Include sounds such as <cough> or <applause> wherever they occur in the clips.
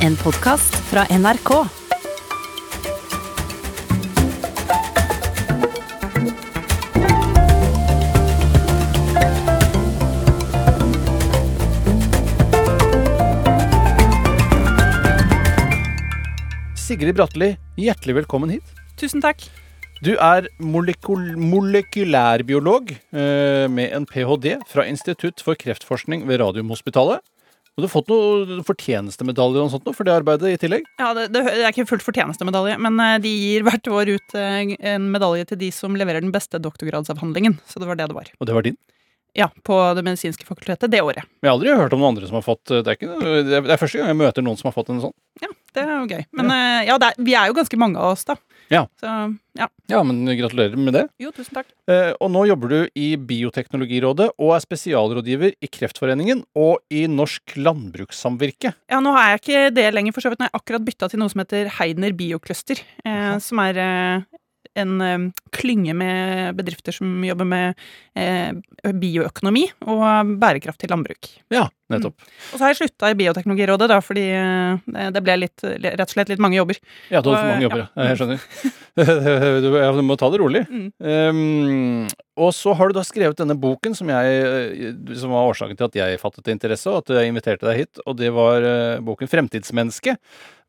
En podkast fra NRK. Sigrid Bratteli, hjertelig velkommen hit. Tusen takk. Du er molekul molekylærbiolog eh, med en ph.d. fra Institutt for kreftforskning ved Radiumhospitalet. Og du har fått noen fortjenestemedaljer og sånt for det arbeidet i tillegg. Ja, det, det er ikke fullt fortjenestemedalje, men eh, de gir hvert år ut eh, en medalje til de som leverer den beste doktorgradsavhandlingen. Så det var det det var. Og det var din. Ja, på Det medisinske fakultetet det året. Men jeg har aldri hørt om noen andre som har fått Det er, ikke, det er- første gang jeg møter noen som har fått en sånn. Ja, det er jo gøy. Men eh, ja, er, vi er jo ganske mange av oss, da. Ja. Så ja. Ja, men gratulerer med det. Jo, tusen takk. Eh, og nå jobber du i Bioteknologirådet og er spesialrådgiver i Kreftforeningen og i Norsk Landbrukssamvirke. Ja, nå har jeg ikke det lenger, for så vidt. Nå har jeg akkurat bytta til noe som heter Heidner Biocluster. Eh, som er eh, en klynge med bedrifter som jobber med eh, bioøkonomi og bærekraftig landbruk. Ja, nettopp. Og så har jeg slutta i Bioteknologirådet, da, fordi eh, det ble litt, rett og slett litt mange jobber. Ja, du hadde for mange jobber, ja. Jeg skjønner. <laughs> du må ta det rolig. Mm. Um, og så har du da skrevet denne boken som, jeg, som var årsaken til at jeg fattet interesse, og at jeg inviterte deg hit. Og det var eh, boken 'Fremtidsmenneske'.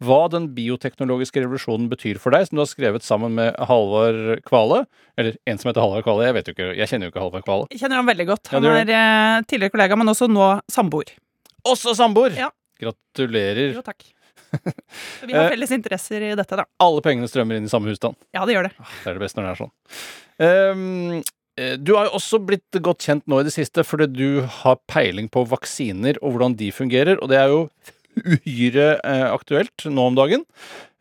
Hva den bioteknologiske revolusjonen betyr for deg, som du har skrevet sammen med Halvard Kvale. Eller en som heter Halvard Kvale. Jeg vet jo ikke, jeg kjenner jo ikke Halvard Kvale. Jeg kjenner ham veldig godt. Han er eh, tidligere kollega, men også nå samboer. Også samboer! Ja. Gratulerer. Jo, takk. <laughs> Vi har Eh. felles interesser i dette, da. Alle pengene strømmer inn i samme husstand. Ja, det gjør det. Det er det beste når det er sånn. Ehm, eh, du har jo også blitt godt kjent nå i det siste fordi du har peiling på vaksiner og hvordan de fungerer, og det er jo uhyre eh, aktuelt nå om dagen.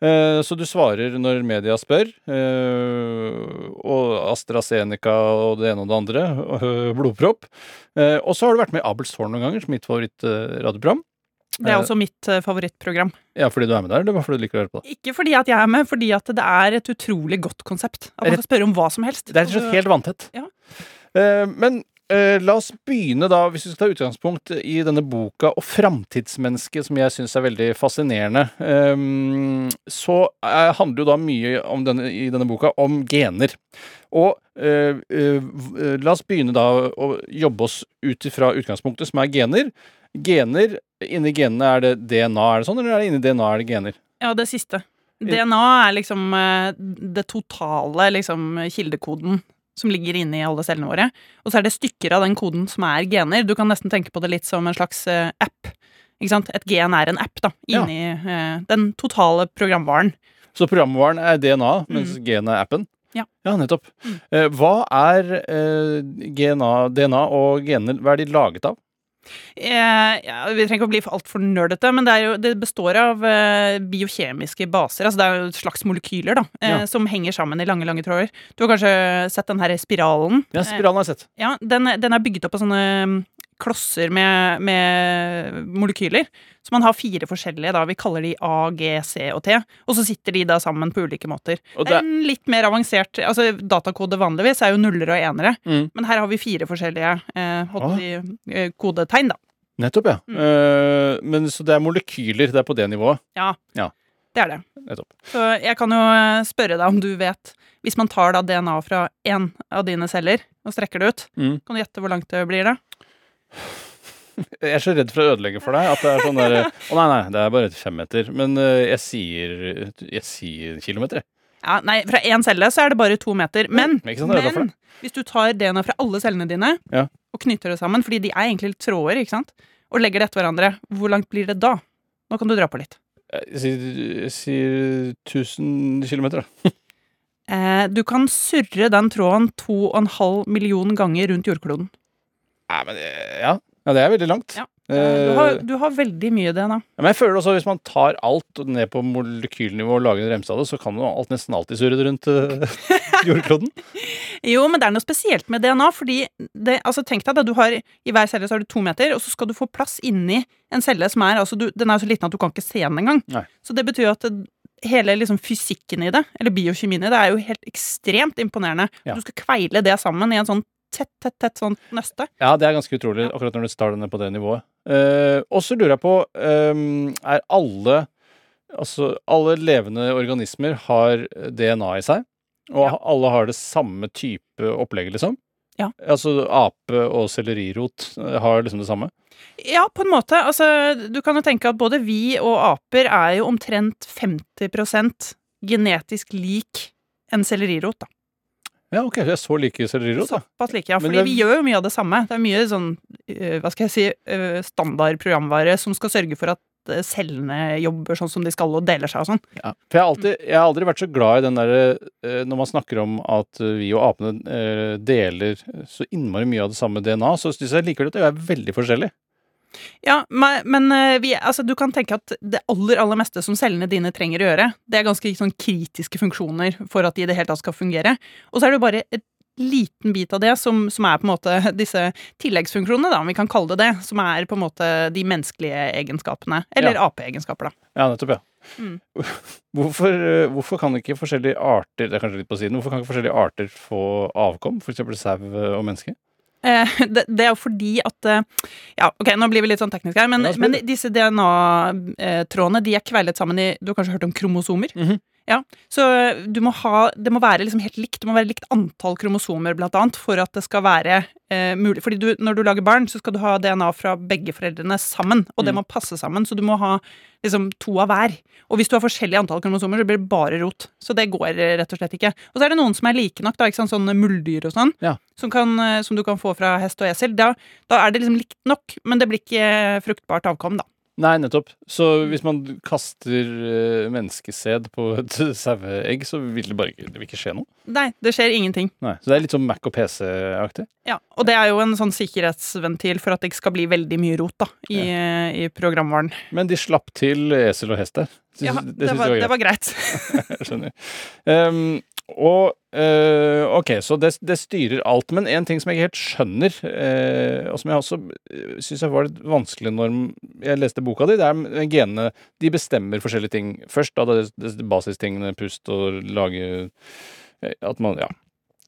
Eh, så du svarer når media spør. eh, og AstraZeneca og det ene og det andre. <laughs> eh, blodpropp. Eh, og så har du vært med i Abels tårn noen ganger, som mitt favorittradioprogram. Det er Eh. også mitt eh, favorittprogram. ja, fordi du er med der, eller fordi du liker å høre på det? Ikke fordi at jeg er med, fordi at det er et utrolig godt konsept. At man kan spørre om hva som helst. Det er rett og slett helt vanntett. Ja. Eh, men la oss begynne, da, hvis vi skal ta utgangspunkt i denne boka og framtidsmennesket, som jeg syns er veldig fascinerende. Eh, så handler jo da mye om denne, i denne boka om gener. Og la oss begynne da å jobbe oss ut fra utgangspunktet, som er gener. Gener, Inni genene er det DNA, er det sånn, eller er det inni DNA er det gener? Ja, det siste. DNA er liksom eh, det totale liksom, kildekoden som ligger inne i alle cellene våre. Og så er det stykker av den koden som er gener. Du kan nesten tenke på det litt som en slags eh, app. Ikke sant? Et gen er en app, da, inni ja. den totale programvaren. Så programvaren er DNA, mens genet er appen? Ja. Ja, nettopp. Mm. Eh, hva er eh, DNA, DNA og gener, hva er de laget av? Eh, ja, vi trenger ikke å bli altfor nerdete, men det, jo, det består av eh, biokjemiske baser. Altså det er jo et slags molekyler da, eh, Ja. som henger sammen i lange lange tråder. Du har kanskje sett den her spiralen? Ja, spiralen har jeg sett. Ja, den, den er bygget opp av sånne klosser med, med molekyler. Så man har fire forskjellige, da. Vi kaller de A, G, C og T. Og så sitter de da sammen på ulike måter. Og Det en litt mer avansert Altså datakode vanligvis er jo nuller og enere, mm, men her har vi fire forskjellige eh, holdt Ah. eh, kodetegn, da. nettopp, ja. Mm. Uh, men Så det er molekyler, det er på det nivået? ja, Det er det. Nettopp. Så jeg kan jo eh, spørre deg om du vet Hvis man tar da DNA fra én av dine celler og strekker det ut, Mm. kan du gjette hvor langt det blir da? <laughs> Jeg er så redd for å ødelegge for deg at det er sånn der Å nei, nei, det er bare et femmeter. Men eh, jeg sier Jeg sier kilometer, jeg. Ja, nei, fra én celle så er det bare to meter. Men, Ikke sant, det er derfor. men hvis du tar DNA fra alle cellene dine Ja. og knytter det sammen, fordi de er egentlig litt tråder, ikke sant, og legger det etter hverandre, hvor langt blir det da? Nå kan du dra på litt. Jeg sier, jeg sier 1000 kilometer, da. <laughs> Eh, du kan surre den tråden to og en halv million ganger rundt jordkloden. Nei, men eh, ja. ja. Det er veldig langt. Ja. Eh, Du har, du har veldig mye DNA. Ja, Men jeg føler også at hvis man tar alt ned på molekylnivå og lager en remse av det, så kan jo alt nesten alltid surre det rundt eh, <laughs> jordkloden. <laughs> Jo, men det er noe spesielt med DNA, fordi det, altså tenk deg det. du har, i hver celle så har du to meter, og så skal du få plass inni en celle som er, altså du, den er så liten at du kan ikke se den engang. Nei. Så det betyr at det, hele liksom fysikken i det, eller biokjemien i det, er jo helt ekstremt imponerende. Ja. Du skal kveile det sammen i en sånn tett, tett, tett sånn nøste. Ja, det er ganske utrolig, akkurat når du starter ned på det nivået. Uh, og så lurer jeg på, um, er alle Altså, alle levende organismer har DNA i seg, og Ja. alle har det samme type opplegg, liksom. Ja. Altså ape og sellerirot eh, har liksom det samme. Ja, på en måte. Altså, du kan jo tenke at både vi og aper er jo omtrent 50% genetisk lik en sellerirot, da. Ja, ok, jeg så like sellerirot, da. Såpass like, ja. Men Fordi det- vi gjør jo mye av det samme. Det er mye sånn, øh, hva skal jeg si, øh, standard programvare som skal sørge for at øh, cellene jobber sånn som de skal og deler seg og sånn. Ja. For jeg har, alltid, jeg har aldri vært så glad i den derre eh, Når man snakker om at eh, vi og apene eh, deler så innmari mye av det samme DNA, så syns jeg likevel at det er veldig forskjellig. Ja, men, øh, vi, altså, du kan tenke at det aller, aller meste som cellene dine trenger å gjøre, det er ganske sånn kritiske funksjoner for at de i det hele tatt skal fungere. Og så er det bare et liten bit av det som, som er på en måte <laughs> disse tilleggsfunksjonene, da, om vi kan kalle det det, som er på en måte de menneskelige egenskapene. Eller apeegenskaper, da. Ja, nettopp, ja. Mm. <laughs> Hvorfor, eh, hvorfor kan ikke forskjellige arter Det er kanskje litt på siden, hvorfor kan ikke forskjellige arter få avkom? F.eks. sau eh, og menneske? Eh, det, det er jo fordi at eh, Ja, ok, nå blir vi litt sånn tekniske her, men, men disse DNA-trådene de er kveilet sammen i Du har kanskje hørt om kromosomer? Mhm. Ja, Så eh, du må ha Det må være liksom helt likt. Det må være likt antall kromosomer, blant annet, for at det skal være eh, mulig. Fordi du, når du lager barn, så skal du ha DNA fra begge foreldrene sammen, og det Mm. må passe sammen. Så du må ha liksom to av hver. Og hvis du har forskjellig antall kromosomer, så blir det bare rot. Så det går eh, rett og slett ikke. Og så er det noen som er like nok, da, ikke sant, sånn muldyr og sånn, Ja. som, kan, eh, som du kan få fra hest og esel. Da, da er det liksom likt nok, men det blir ikke fruktbart avkom, da. Nei, nettopp. Så hvis man kaster eh, menneskesæd på et <laughs> saueegg, så vil det bare ikke, det vil ikke skje noe? Nei, det skjer ingenting. Nei. Så det er litt sånn Mac og PC-aktig? Ja, Og det er jo en sånn sikkerhetsventil for at det ikke skal bli veldig mye rot da, i, i programvaren. Men de slapp til esel og hest der. Ja, det syns var, det var greit. <laughs> Skjønner. Um, og eh, OK, så det, det styrer alt. Men en ting som jeg ikke helt skjønner, uh, og som jeg også uh, syns var litt vanskelig når jeg leste boka di, det er genene De bestemmer forskjellige ting. Først da det, det basistingene, pust og lage eh, At man ja,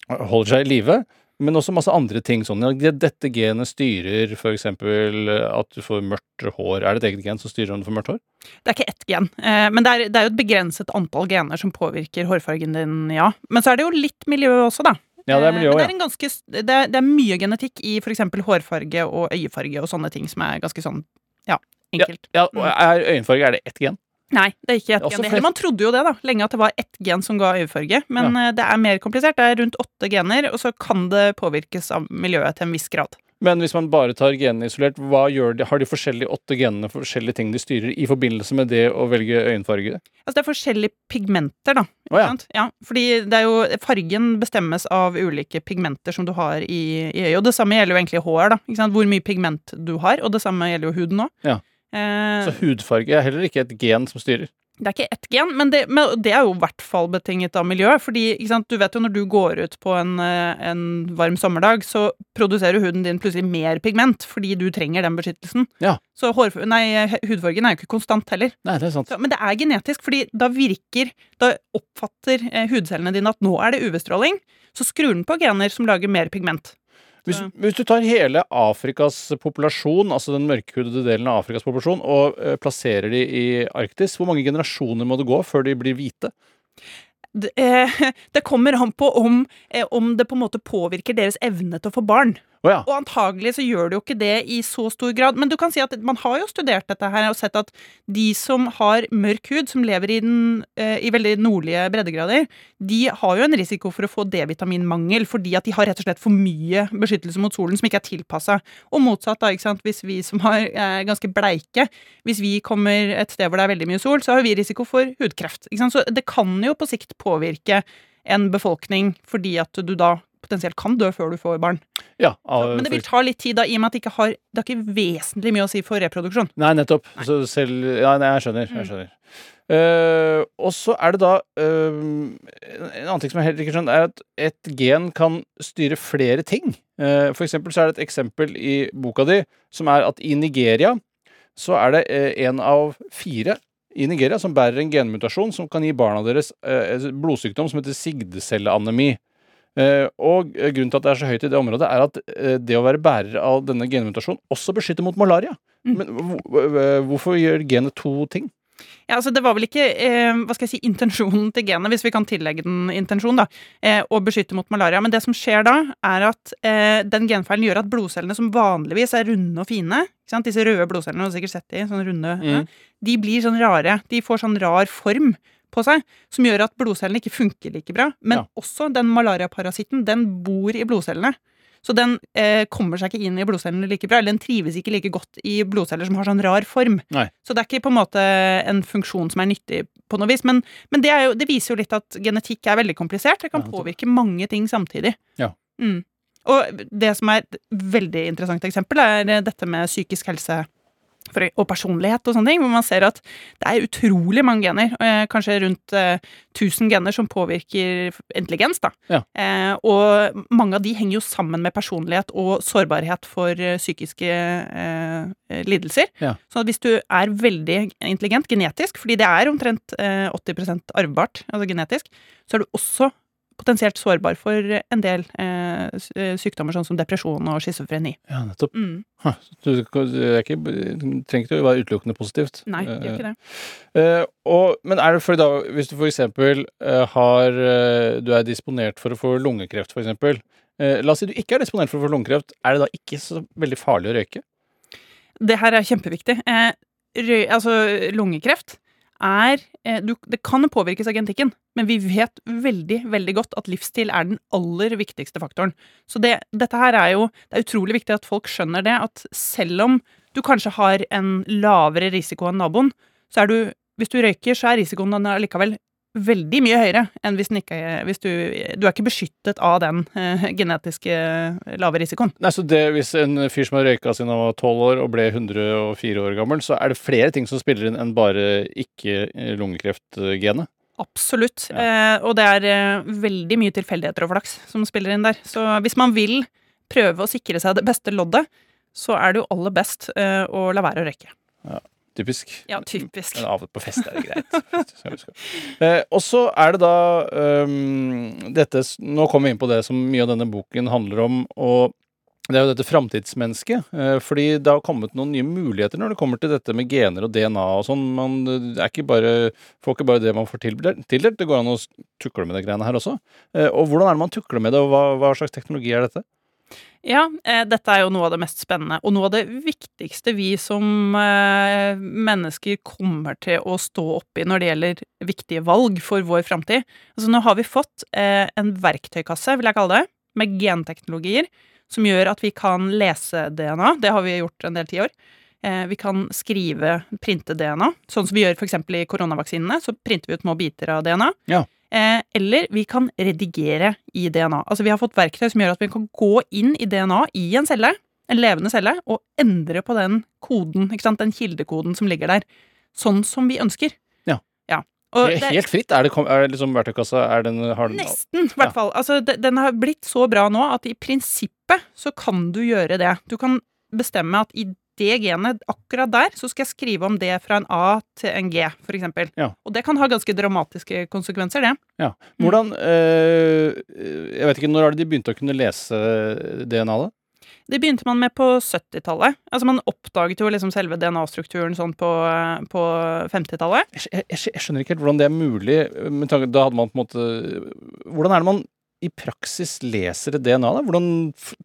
holder seg i live. Men også masse andre ting. sånn, Dette genet styrer f.eks. at du får mørkt hår. Er det et eget gen som styrer om du får mørkt hår? Det er ikke ett gen, eh, men det er, det er jo et begrenset antall gener som påvirker hårfargen din, ja. Men så er det jo litt miljø også, da. Ja, det er Eh, miljø det ja. er, en ganske, det, er, det er mye genetikk i f.eks. hårfarge og øyefarge og sånne ting som er ganske sånn, ja, enkelt. ja og er øyenfarge er det ett gen? Nei, det er ikke ett gen. heller. Man trodde jo det da, lenge at det var ett gen som ga øyefarge, men ja. det er mer komplisert. Det er rundt åtte gener, og så kan det påvirkes av miljøet til en viss grad. Men hvis man bare tar genene isolert, hva gjør de? har de forskjellige åtte genene forskjellige ting de styrer i forbindelse med det å velge øyenfarge? Altså det er forskjellige pigmenter, da. Oh, ja. Sant? Ja, fordi det er jo, fargen bestemmes av ulike pigmenter som du har i, i øyet. Og det samme gjelder jo egentlig hår, da. Ikke sant? Hvor mye pigment du har. Og det samme gjelder jo huden òg. Ja. Eh, Så hudfarge er heller ikke et gen som styrer. det er ikke ett gen, men det, men det er jo i hvert fall betinget av miljøet. Fordi sant? du vet jo når du går ut på en, eh, en varm sommerdag, så produserer huden din plutselig mer pigment fordi du trenger den beskyttelsen. Ja. Så hår, nei, hudfargen er jo ikke konstant heller. Nei, det er sant. Så, men det er genetisk, fordi da virker Da oppfatter eh, hudcellene dine at nå er det UV-stråling, så skrur den på gener som lager mer pigment. Hvis, hvis du tar hele Afrikas populasjon, altså den mørkhudede delen av Afrikas populasjon, og uh, plasserer de i Arktis, hvor mange generasjoner må det gå før de blir hvite? Det, eh, <laughs> det kommer an på om, eh, om det på en måte påvirker deres evne til å få barn. Å ja. Og antagelig så gjør det jo ikke det i så stor grad. Men du kan si at man har jo studert dette her og sett at de som har mørk hud, som lever i, den, eh, i veldig nordlige breddegrader, de har jo en risiko for å få D-vitaminmangel fordi at de har rett og slett for mye beskyttelse mot solen som ikke er tilpassa. Og motsatt, da, ikke sant. Hvis vi som har, er ganske bleike, hvis vi kommer et sted hvor det er veldig mye sol, så har vi risiko for hudkreft. Ikke sant? Så det kan jo på sikt påvirke en befolkning fordi at du da potensielt kan dø før du får barn. ja av, Men det vil ta litt tid, da, i og med at det ikke har Det har ikke vesentlig mye å si for reproduksjon. Nei, nettopp. Så selv Ja, nei, jeg skjønner. Jeg skjønner. Uh, og så er det da uh, En annen ting som jeg heller ikke skjønner, er at et gen kan styre flere ting. Uh, for eksempel så er det et eksempel i boka di som er at i Nigeria så er det én en av fire i Nigeria som bærer en genmutasjon som kan gi barna deres blodsykdom som heter sigdecelleanemi. Eh, og eh, grunnen til at det er så høyt i det området, er at eh, det å være bærer av denne genmutasjonen også beskytter mot malaria. Mm. Men hvor- hvorfor gjør genet to ting? Ja, altså Det var vel ikke eh, hva skal jeg si, <laughs> intensjonen til genet, hvis vi kan tillegge den intensjon, da, eh, å beskytte mot malaria. Men det som skjer da, er at eh, den genfeilen gjør at blodcellene som vanligvis er runde og fine, ikke sant? disse røde blodcellene, du har sikkert sett de, sånne runde, Mm. de blir sånn rare. De får sånn rar form på seg, som gjør at blodcellene ikke funker like bra. Men Ja. også den malariaparasitten, den bor i blodcellene. Så den eh, kommer seg ikke inn i blodcellene like bra, eller den trives ikke like godt i blodceller som har sånn rar form. Nei. Så det er ikke på en måte en funksjon som er nyttig på noe vis. Men, men det, jo, det viser jo litt at genetikk er veldig komplisert. Det kan påvirke mange ting samtidig. Ja. Mm. Og det som er et veldig interessant eksempel, er dette med psykisk helse for, og personlighet og sånne ting, hvor man ser at det er utrolig mange gener, eh, kanskje rundt eh, 1000 gener som påvirker intelligens, da. Ja. Eh, og mange av de henger jo sammen med personlighet og sårbarhet for eh, psykiske eh, eh, lidelser. Ja. Så hvis du er veldig intelligent genetisk, fordi det er omtrent eh, 80% arvbart, altså genetisk, så er du også potensielt sårbar for en del eh, eh, sykdommer sånn som depresjon og schizofreni. Ja, nettopp. Mm. Ha, Du, er ikke, trenger ikke å være utelukkende positivt. Nei, det gjør ikke det. Eh, og, men er det fordi da, hvis du for eksempel eh, har eh, Du er disponert for å få lungekreft, for eksempel. Eh, la oss si du ikke er disponert for å få lungekreft. Er det da ikke så veldig farlig å røyke? Det her er kjempeviktig. Eh, røy, altså, lungekreft er eh, du, Det kan påvirkes av genetikken, men vi vet veldig veldig godt at livsstil er den aller viktigste faktoren. Så det, dette her er jo Det er utrolig viktig at folk skjønner det, at selv om du kanskje har en lavere risiko enn naboen, så er du Hvis du røyker, så er risikoen allikevel veldig mye høyere enn hvis ikke hvis du, du er ikke beskyttet av den eh, genetiske eh, lave risikoen. Nei, så det, Hvis en fyr som har røyka siden han var 12 år og ble 104 år gammel, så er det flere ting som spiller inn enn bare ikke-lungekreftgenet? Absolutt. Eh, og det er eh, veldig mye tilfeldigheter og flaks som spiller inn der. Så hvis man vil prøve å sikre seg det beste loddet, så er det jo aller best eh, å la være å røyke. Typisk. Ja, typisk. Men av og på fest er det greit. Eh, og så er det da um, dette Nå kommer vi inn på det som mye av denne boken handler om. og det er jo dette framtidsmennesket. Eh, fordi det har kommet noen nye muligheter når det kommer til dette med gener og DNA og sånn. Man er ikke bare, får ikke bare det man får tildelt, Det går an å tukle med de greiene her også. Eh, og hvordan er det man tukler med det, og hva, hva slags teknologi er dette? Ja, eh, dette er jo noe av det mest spennende, og noe av det viktigste vi som eh, mennesker kommer til å stå oppi når det gjelder viktige valg for vår framtid. Altså, nå har vi fått eh, en verktøykasse, vil jeg kalle det, med genteknologier som gjør at vi kan lese DNA. Det har vi gjort en del tiår. Vi kan skrive, printe DNA, sånn som vi gjør f.eks. i koronavaksinene. Så printer vi ut små biter av DNA. Ja. Eh, eller vi kan redigere i DNA. Altså Vi har fått verktøy som gjør at vi kan gå inn i DNA i en celle, en levende celle, og endre på den koden, ikke sant? den kildekoden som ligger der, sånn som vi ønsker. Ja. ja. Det- Helt fritt? Er det, er det liksom verktøykassa er den, har den, Nesten, i hvert fall. Altså, den har blitt så bra nå at i prinsippet så kan du gjøre det. Du kan bestemme at i det genet, akkurat der, så skal jeg skrive om det fra en A til en G, eksempel. Ja. Og det kan ha ganske dramatiske konsekvenser, det. Hvordan øh, Jeg vet ikke, når har de begynt å kunne lese DNA, da? Det begynte man med på 70-tallet. Altså Man oppdaget jo liksom selve DNA-strukturen sånn på, på 50-tallet. Jeg, jeg, jeg jeg skjønner ikke helt hvordan det er mulig. Men da hadde man på en måte Hvordan er det man i praksis leser et DNA? da? Hvordan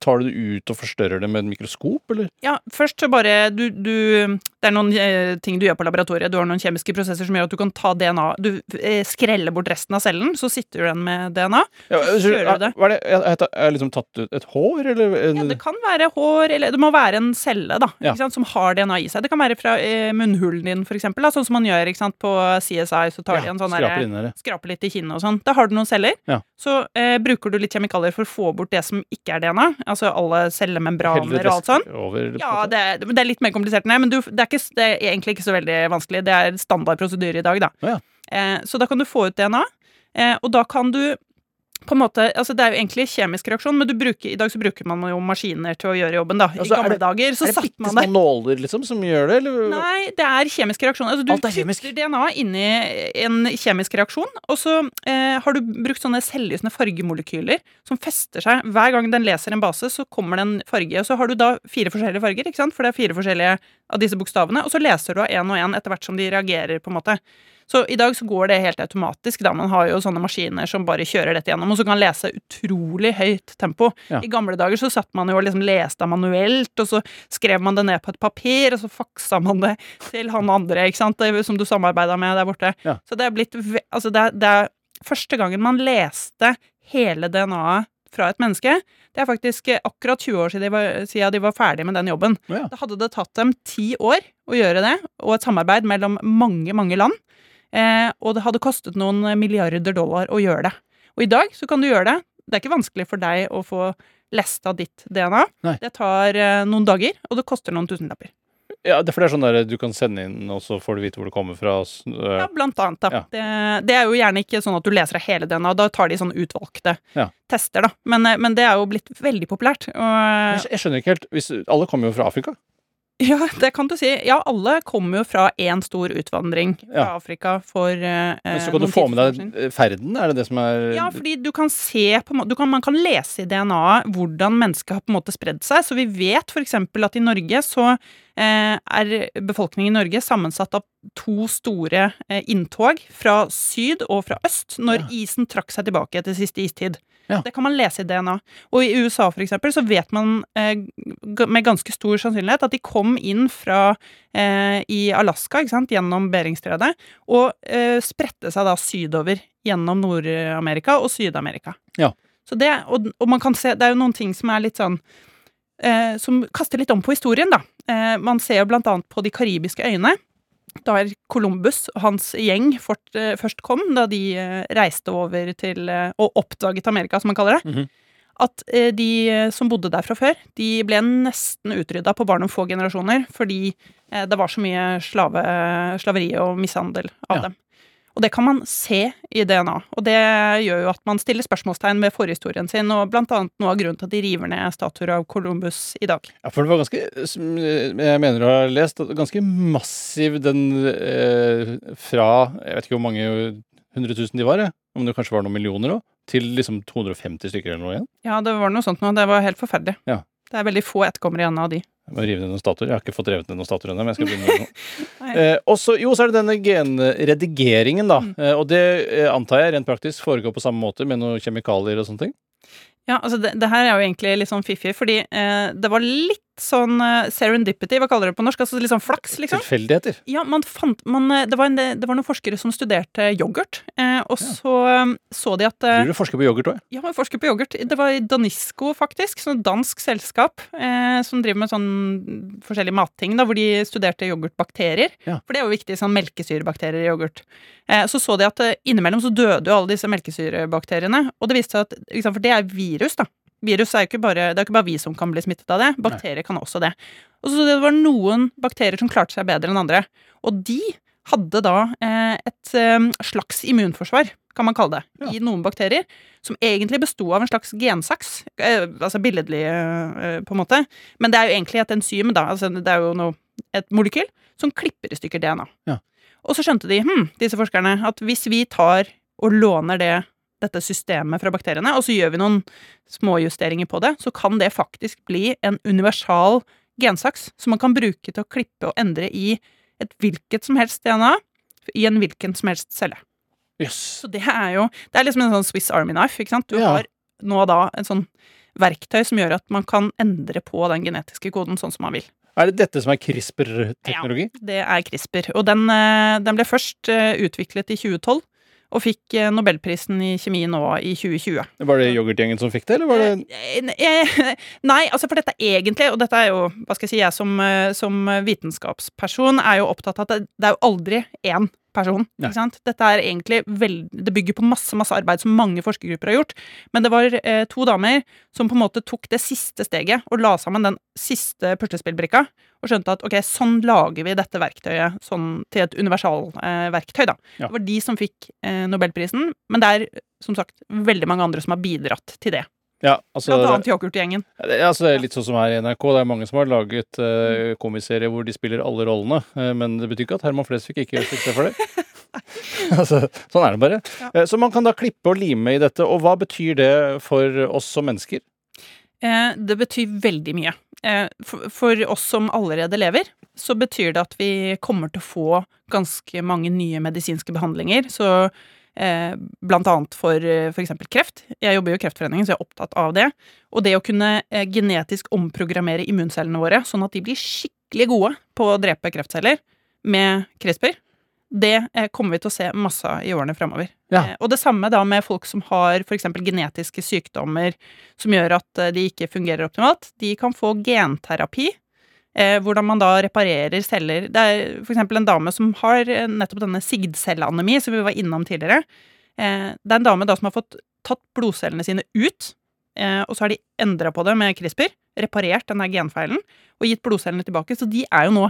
tar du det ut og forstørrer det med et mikroskop, eller? Ja, først så bare du, du Det er noen eh, ting du gjør på laboratoriet. Du har noen kjemiske prosesser som gjør at du kan ta DNA Du eh, skreller bort resten av cellen, så sitter du igjen med DNA. Ja, Så unnskyld, kjører du det. Hva er det? Jeg, jeg, jeg liksom tatt ut et hår, eller? Ja, det kan være hår, eller det må være en celle da, Ja. sant, som har DNA i seg. Det kan være fra eh, munnhulen din, for eksempel, da, sånn som man gjør sant, på CSI. Så tar de en sånn skraper der. skraper litt i kinnet og sånn. Da har du noen celler. Så eh, bruker du litt kjemikalier for å få bort det som ikke er DNA. Altså alle cellemembraner og alt sånn. Over, Ja, det, er- det er litt mer komplisert enn det, men du, det, er ikke, det er egentlig ikke så veldig vanskelig. Det er standard prosedyre i dag, da. Ja. Eh, så da kan du få ut DNA, eh, og da kan du på en måte, altså Det er jo egentlig kjemisk reaksjon, men du bruker, i dag så bruker man jo maskiner til å gjøre jobben. da. I Altså, er gamle det- dager så er det satt bitte man små nåler liksom som gjør det, eller? Nei, det er kjemisk reaksjon. Altså, du Alt er kjemisk. putter DNA inni en kjemisk reaksjon, og så eh, har du brukt sånne selvlysende fargemolekyler som fester seg. Hver gang den leser en base, så kommer det en farge. Og så har du da fire forskjellige farger, ikke sant? for det er fire forskjellige av disse bokstavene, og så leser du av én og én etter hvert som de reagerer, på en måte. Så i dag så går det helt automatisk. da Man har jo sånne maskiner som bare kjører dette gjennom, og som kan lese utrolig høyt tempo. Ja. I gamle dager så satt man jo og liksom leste manuelt, og så skrev man det ned på et papir, og så faksa man det til han andre, ikke sant, det, som du samarbeida med der borte. Ja. Så det er blitt Altså, det er, det er første gangen man leste hele DNA-et fra et menneske. Det er faktisk eh, akkurat 20 år siden de var, siden de var ferdig med den jobben. Ja. Da hadde det tatt dem ti år å gjøre det, og et samarbeid mellom mange, mange land. Eh, og det hadde kostet noen milliarder dollar å gjøre det. Og i dag så kan du gjøre det. Det er ikke vanskelig for deg å få lesta ditt DNA. Nei. Det tar eh, noen dager, og det koster noen tusenlapper. Ja, det er for det er sånn der du kan sende inn, og så får du vite hvor det kommer fra. øh, Ja, blant annet, da. Ja. Det, det er jo gjerne ikke sånn at du leser av hele DNA, da tar de sånn utvalgte Ja. tester, da. Men, eh, men det er jo blitt veldig populært. Og, Jeg, jeg skjønner ikke helt hvis, Alle kommer jo fra Afrika. Ja, det kan du si. Ja, alle kommer jo fra én stor utvandring fra Ja. Afrika for eh, Men så kan du få med deg eh, ferden, er det det som er Ja, fordi du kan se på du kan, Man kan lese i DNA-et hvordan mennesket har på en måte spredd seg. Så vi vet f.eks. at i Norge så eh, er befolkningen i Norge sammensatt av to store eh, inntog fra syd og fra øst, når Ja. isen trakk seg tilbake etter siste istid. Ja. Det kan man lese i DNA. Og i USA for eksempel, så vet man eh, med ganske stor sannsynlighet at de kom inn fra eh, i Alaska, ikke sant, gjennom Beringstredet, og eh, spredte seg da sydover gjennom Nord-Amerika og Syd-Amerika. Ja. Så det, og, og man kan se, det er jo noen ting som er litt sånn eh, Som kaster litt om på historien, da. Eh, man ser jo blant annet på de karibiske øyene. Der Columbus og hans gjeng fort, eh, først kom, da de eh, reiste over til eh, Og oppdaget Amerika, som man kaller det. Mhm. At eh, de som bodde der fra før, de ble nesten utrydda på bare noen få generasjoner fordi det var så mye slave, slaveri og mishandel av Ja. dem. Og det kan man se i DNA, og det gjør jo at man stiller spørsmålstegn ved forhistorien sin, og blant annet noe av grunnen til at de river ned statuer av Columbus i dag. Ja, for det var ganske som Jeg mener du har lest ganske massiv den eh, fra Jeg vet ikke hvor mange hundre tusen de var, jeg. Om det kanskje var noen millioner òg? Til liksom 250 stykker eller noe igjen? Ja, det var noe sånt nå. Det var helt forferdelig. Ja. Det er veldig få etterkommere igjen av de. Jeg må rive ned noen statuer. Jeg har ikke fått revet ned noen statuer ennå, men jeg skal begynne med <laughs> det Eh, også, jo, så er det denne genredigeringen, da. Mm. Eh, og det eh, antar jeg rent praktisk foregår på samme måte med noen kjemikalier og sånne ting? Ja, altså det, det her er jo egentlig litt sånn fiffig, fordi eh, det var litt sånn eh, serendipity, hva kaller det på norsk? Altså litt sånn flaks, liksom. Tilfeldigheter. Ja, man fant man, eh, det, var en, det var noen forskere som studerte yoghurt, eh, og Ja. så eh, så de at du forsker på yoghurt òg? Ja, man forsker på yoghurt. Det var Danisco, faktisk. Sånn dansk selskap eh, som driver med sånn forskjellige matting, da, hvor de studerte yoghurtbakterier. Ja. For det er jo viktig, sånn melkesyrebakterier i yoghurt. Eh, så så de at innimellom så døde jo alle disse melkesyrebakteriene. Og det viste seg at For det er virus, da. Virus er jo ikke bare, Det er ikke bare vi som kan bli smittet av det. Bakterier kan også det. Og så det var noen bakterier som klarte seg bedre enn andre. Og de hadde da eh, et eh, slags immunforsvar, kan man kalle det, Ja. i noen bakterier. Som egentlig besto av en slags gensaks. Eh, altså billedlig, eh, på en måte. Men det er jo egentlig et enzym, da. Altså, det er jo noe, et molekyl som klipper i stykker DNA. Ja. Og så skjønte de, hm, disse forskerne, at hvis vi tar og låner det, dette systemet fra bakteriene, og så gjør vi noen småjusteringer på det, så kan det faktisk bli en universal gensaks som man kan bruke til å klippe og endre i et hvilket som helst DNA i en hvilken som helst celle. Yes. Så det er jo Det er liksom en sånn Swiss Army knife, ikke sant? Du Ja. har nå da en sånn verktøy som gjør at man kan endre på den genetiske koden sånn som man vil. Er det dette som er CRISPR-teknologi? Ja, Det er CRISPR. Og den, eh, den ble først eh, utviklet i 2012, og fikk eh, nobelprisen i kjemi nå i 2020. Var det yoghurtgjengen som fikk det, eller var det Eh, eh, <laughs> Nei, altså for dette egentlig, og dette er jo, hva skal jeg si, jeg som, som vitenskapsperson er jo opptatt av at det, det er jo aldri én person. Ikke sant? Dette er egentlig veld, Det bygger på masse masse arbeid som mange forskergrupper har gjort. Men det var eh, to damer som på en måte tok det siste steget og la sammen den siste puslespillbrikka. Og skjønte at ok, sånn lager vi dette verktøyet sånn til et universalverktøy. Eh, da. Ja. Det var de som fikk eh, nobelprisen. Men det er som sagt veldig mange andre som har bidratt til det. Ja, altså Blant annet yoghurtgjengen. altså, det er litt sånn som her i NRK. Det er mange som har laget uh, komiserier hvor de spiller alle rollene. uh, men det betyr ikke at Herman Flesvig ikke fikk se for det. <laughs> altså, sånn er det bare. Ja. Uh, så man kan da klippe og lime i dette. Og hva betyr det for oss som mennesker? Uh, det betyr veldig mye. For, for oss som allerede lever, så betyr det at vi kommer til å få ganske mange nye medisinske behandlinger. Så eh, blant annet for eh, f.eks. kreft. Jeg jobber jo i Kreftforeningen, så jeg er opptatt av det. Og det å kunne eh, genetisk omprogrammere immuncellene våre, sånn at de blir skikkelig gode på å drepe kreftceller med CRISPR, det eh, kommer vi til å se masse av i årene fremover. Ja. Og det samme da med folk som har f.eks. genetiske sykdommer som gjør at de ikke fungerer optimalt. De kan få genterapi. Eh, hvordan man da reparerer celler. Det er f.eks. en dame som har eh, nettopp denne sigdcelleanemi, som vi var innom tidligere. Eh, det er en dame da som har fått tatt blodcellene sine ut, eh, og så har de endra på det med CRISPR, reparert denne genfeilen, og gitt blodcellene tilbake. Så de er jo nå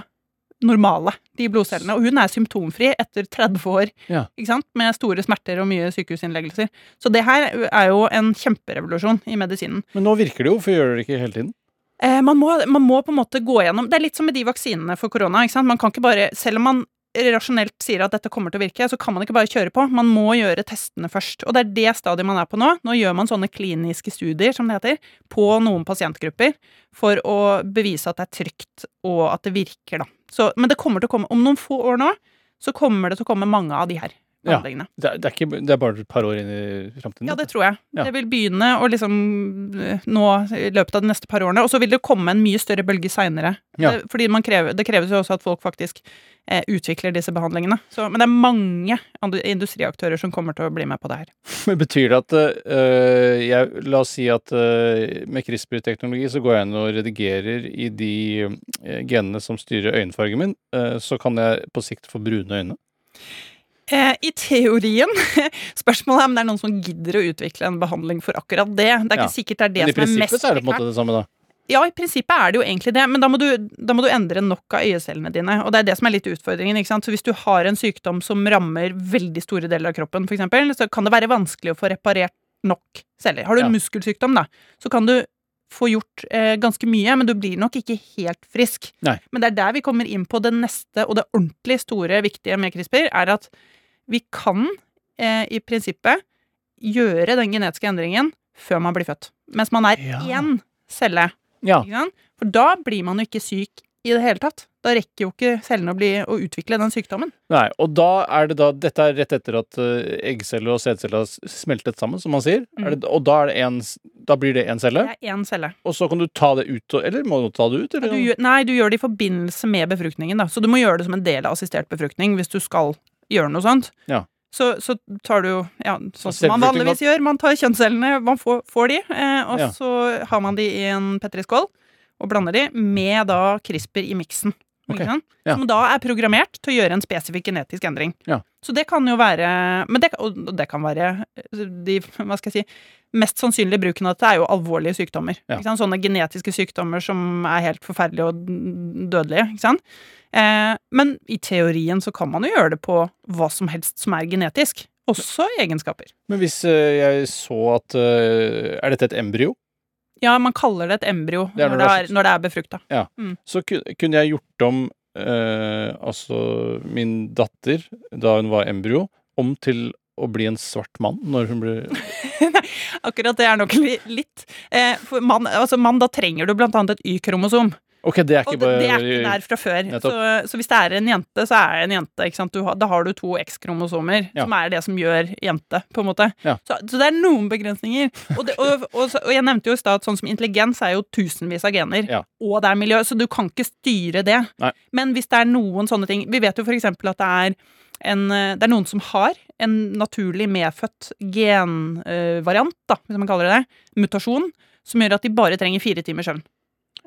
normale, de blodcellene. Og hun er symptomfri etter 30 år Ja. ikke sant? med store smerter og mye sykehusinnleggelser. Så det her er jo en kjemperevolusjon i medisinen. Men nå virker det jo, for gjør det ikke hele tiden? Eh, man, må, man må på en måte gå gjennom Det er litt som med de vaksinene for korona. ikke sant? Man kan ikke bare, Selv om man rasjonelt sier at dette kommer til å virke, så kan man ikke bare kjøre på. Man må gjøre testene først. Og det er det stadiet man er på nå. Nå gjør man sånne kliniske studier, som det heter, på noen pasientgrupper for å bevise at det er trygt, og at det virker, da. Så, men det kommer til å komme Om noen få år nå, så kommer det til å komme mange av de her Ja. Det det er, ikke, det er bare et par år inn i framtiden? Ja, det tror jeg. Ja. Det vil begynne å liksom eh, nå i løpet av de neste par årene. Og så vil det komme en mye større bølge seinere. Ja. Fordi man krever, det kreves jo også at folk faktisk eh, utvikler disse behandlingene. Så, men det er mange industriaktører som kommer til å bli med på det her. <laughs> Men betyr det at øh, jeg, La oss si at øh, med CRISPR-teknologi så går jeg inn og redigerer i de øh, genene som styrer øyenfargen min, så kan jeg på sikt få brune øyne? Eh, I teorien <laughs> Spørsmålet er om det er noen som gidder å utvikle en behandling for akkurat det. Det er Ja. ikke sikkert det er det som er mest prinsippet er det på en måte det samme, da. Ja, i prinsippet er det jo egentlig det, men da må, du, da må du endre nok av øyecellene dine. Og det er det som er litt utfordringen. ikke sant? Så hvis du har en sykdom som rammer veldig store deler av kroppen, eksempel, så kan det være vanskelig å få reparert nok celler. Har du en Ja. muskelsykdom, da, så kan du få gjort eh, ganske mye, men du blir nok ikke helt frisk. Nei. Men det er der vi kommer inn på det neste, og det ordentlig store viktige med CRISPR, er at vi kan eh, i prinsippet gjøre den genetiske endringen før man blir født. Mens man er Ja. én celle. Ja. For da blir man jo ikke syk i det hele tatt. Da rekker jo ikke cellene å, bli, å utvikle den sykdommen. Nei, og da er det da Dette er rett etter at øh, eggceller og sædceller har smeltet sammen, som man sier. Er det, og da, er det en, da blir det én celle, Det er én celle. og så kan du ta det ut Eller må du ta det ut, eller? Du nei, du gjør det i forbindelse med befruktningen. Da. Så du må gjøre det som en del av assistert befruktning hvis du skal gjøre noe sånt. Ja. Så, så tar du jo ja, sånn som man vanligvis gjør. Man tar kjønnscellene, man får, får de, eh, og Ja. så har man de i en petriskål og blander de med da CRISPR i miksen. Ok, Ikke sant? ja. Som da er programmert til å gjøre en spesifikk genetisk endring. Ja. Så det kan jo være Men det, og det kan være de hva skal jeg si, mest sannsynlige bruken av dette er jo alvorlige sykdommer. Ja. Sånne genetiske sykdommer som er helt forferdelige og dødelige. Eh, men i teorien så kan man jo gjøre det på hva som helst som er genetisk. Også egenskaper. Men hvis øh, jeg så at øh, Er dette et embryo? Ja, man kaller det et embryo Det når, det er, når det er befrukta. så kunne jeg gjort om eh, altså min datter, da hun var embryo, om til å bli en svart mann når hun blir <laughs> Akkurat det er nok litt. Eh, for mann, altså mann, da trenger du blant annet et Y-kromosom. Ok, det er Og ikke det, bare det er ikke der fra før. Så, så hvis det er en jente, så er det en jente. Du da har du to X-kromosomer, Ja. som er det som gjør jente, på en måte. Ja. Så, så det er noen begrensninger. Og, det, og, og, og jeg nevnte jo i stad at sånn som intelligens er jo tusenvis av gener, Ja. og det er miljø, så du kan ikke styre det. Nei. Men hvis det er noen sånne ting Vi vet jo eksempel at det er en, det er noen som har en naturlig medfødt genvariant, uh, hvis man kaller det det, mutasjon, som gjør at de bare trenger fire timer søvn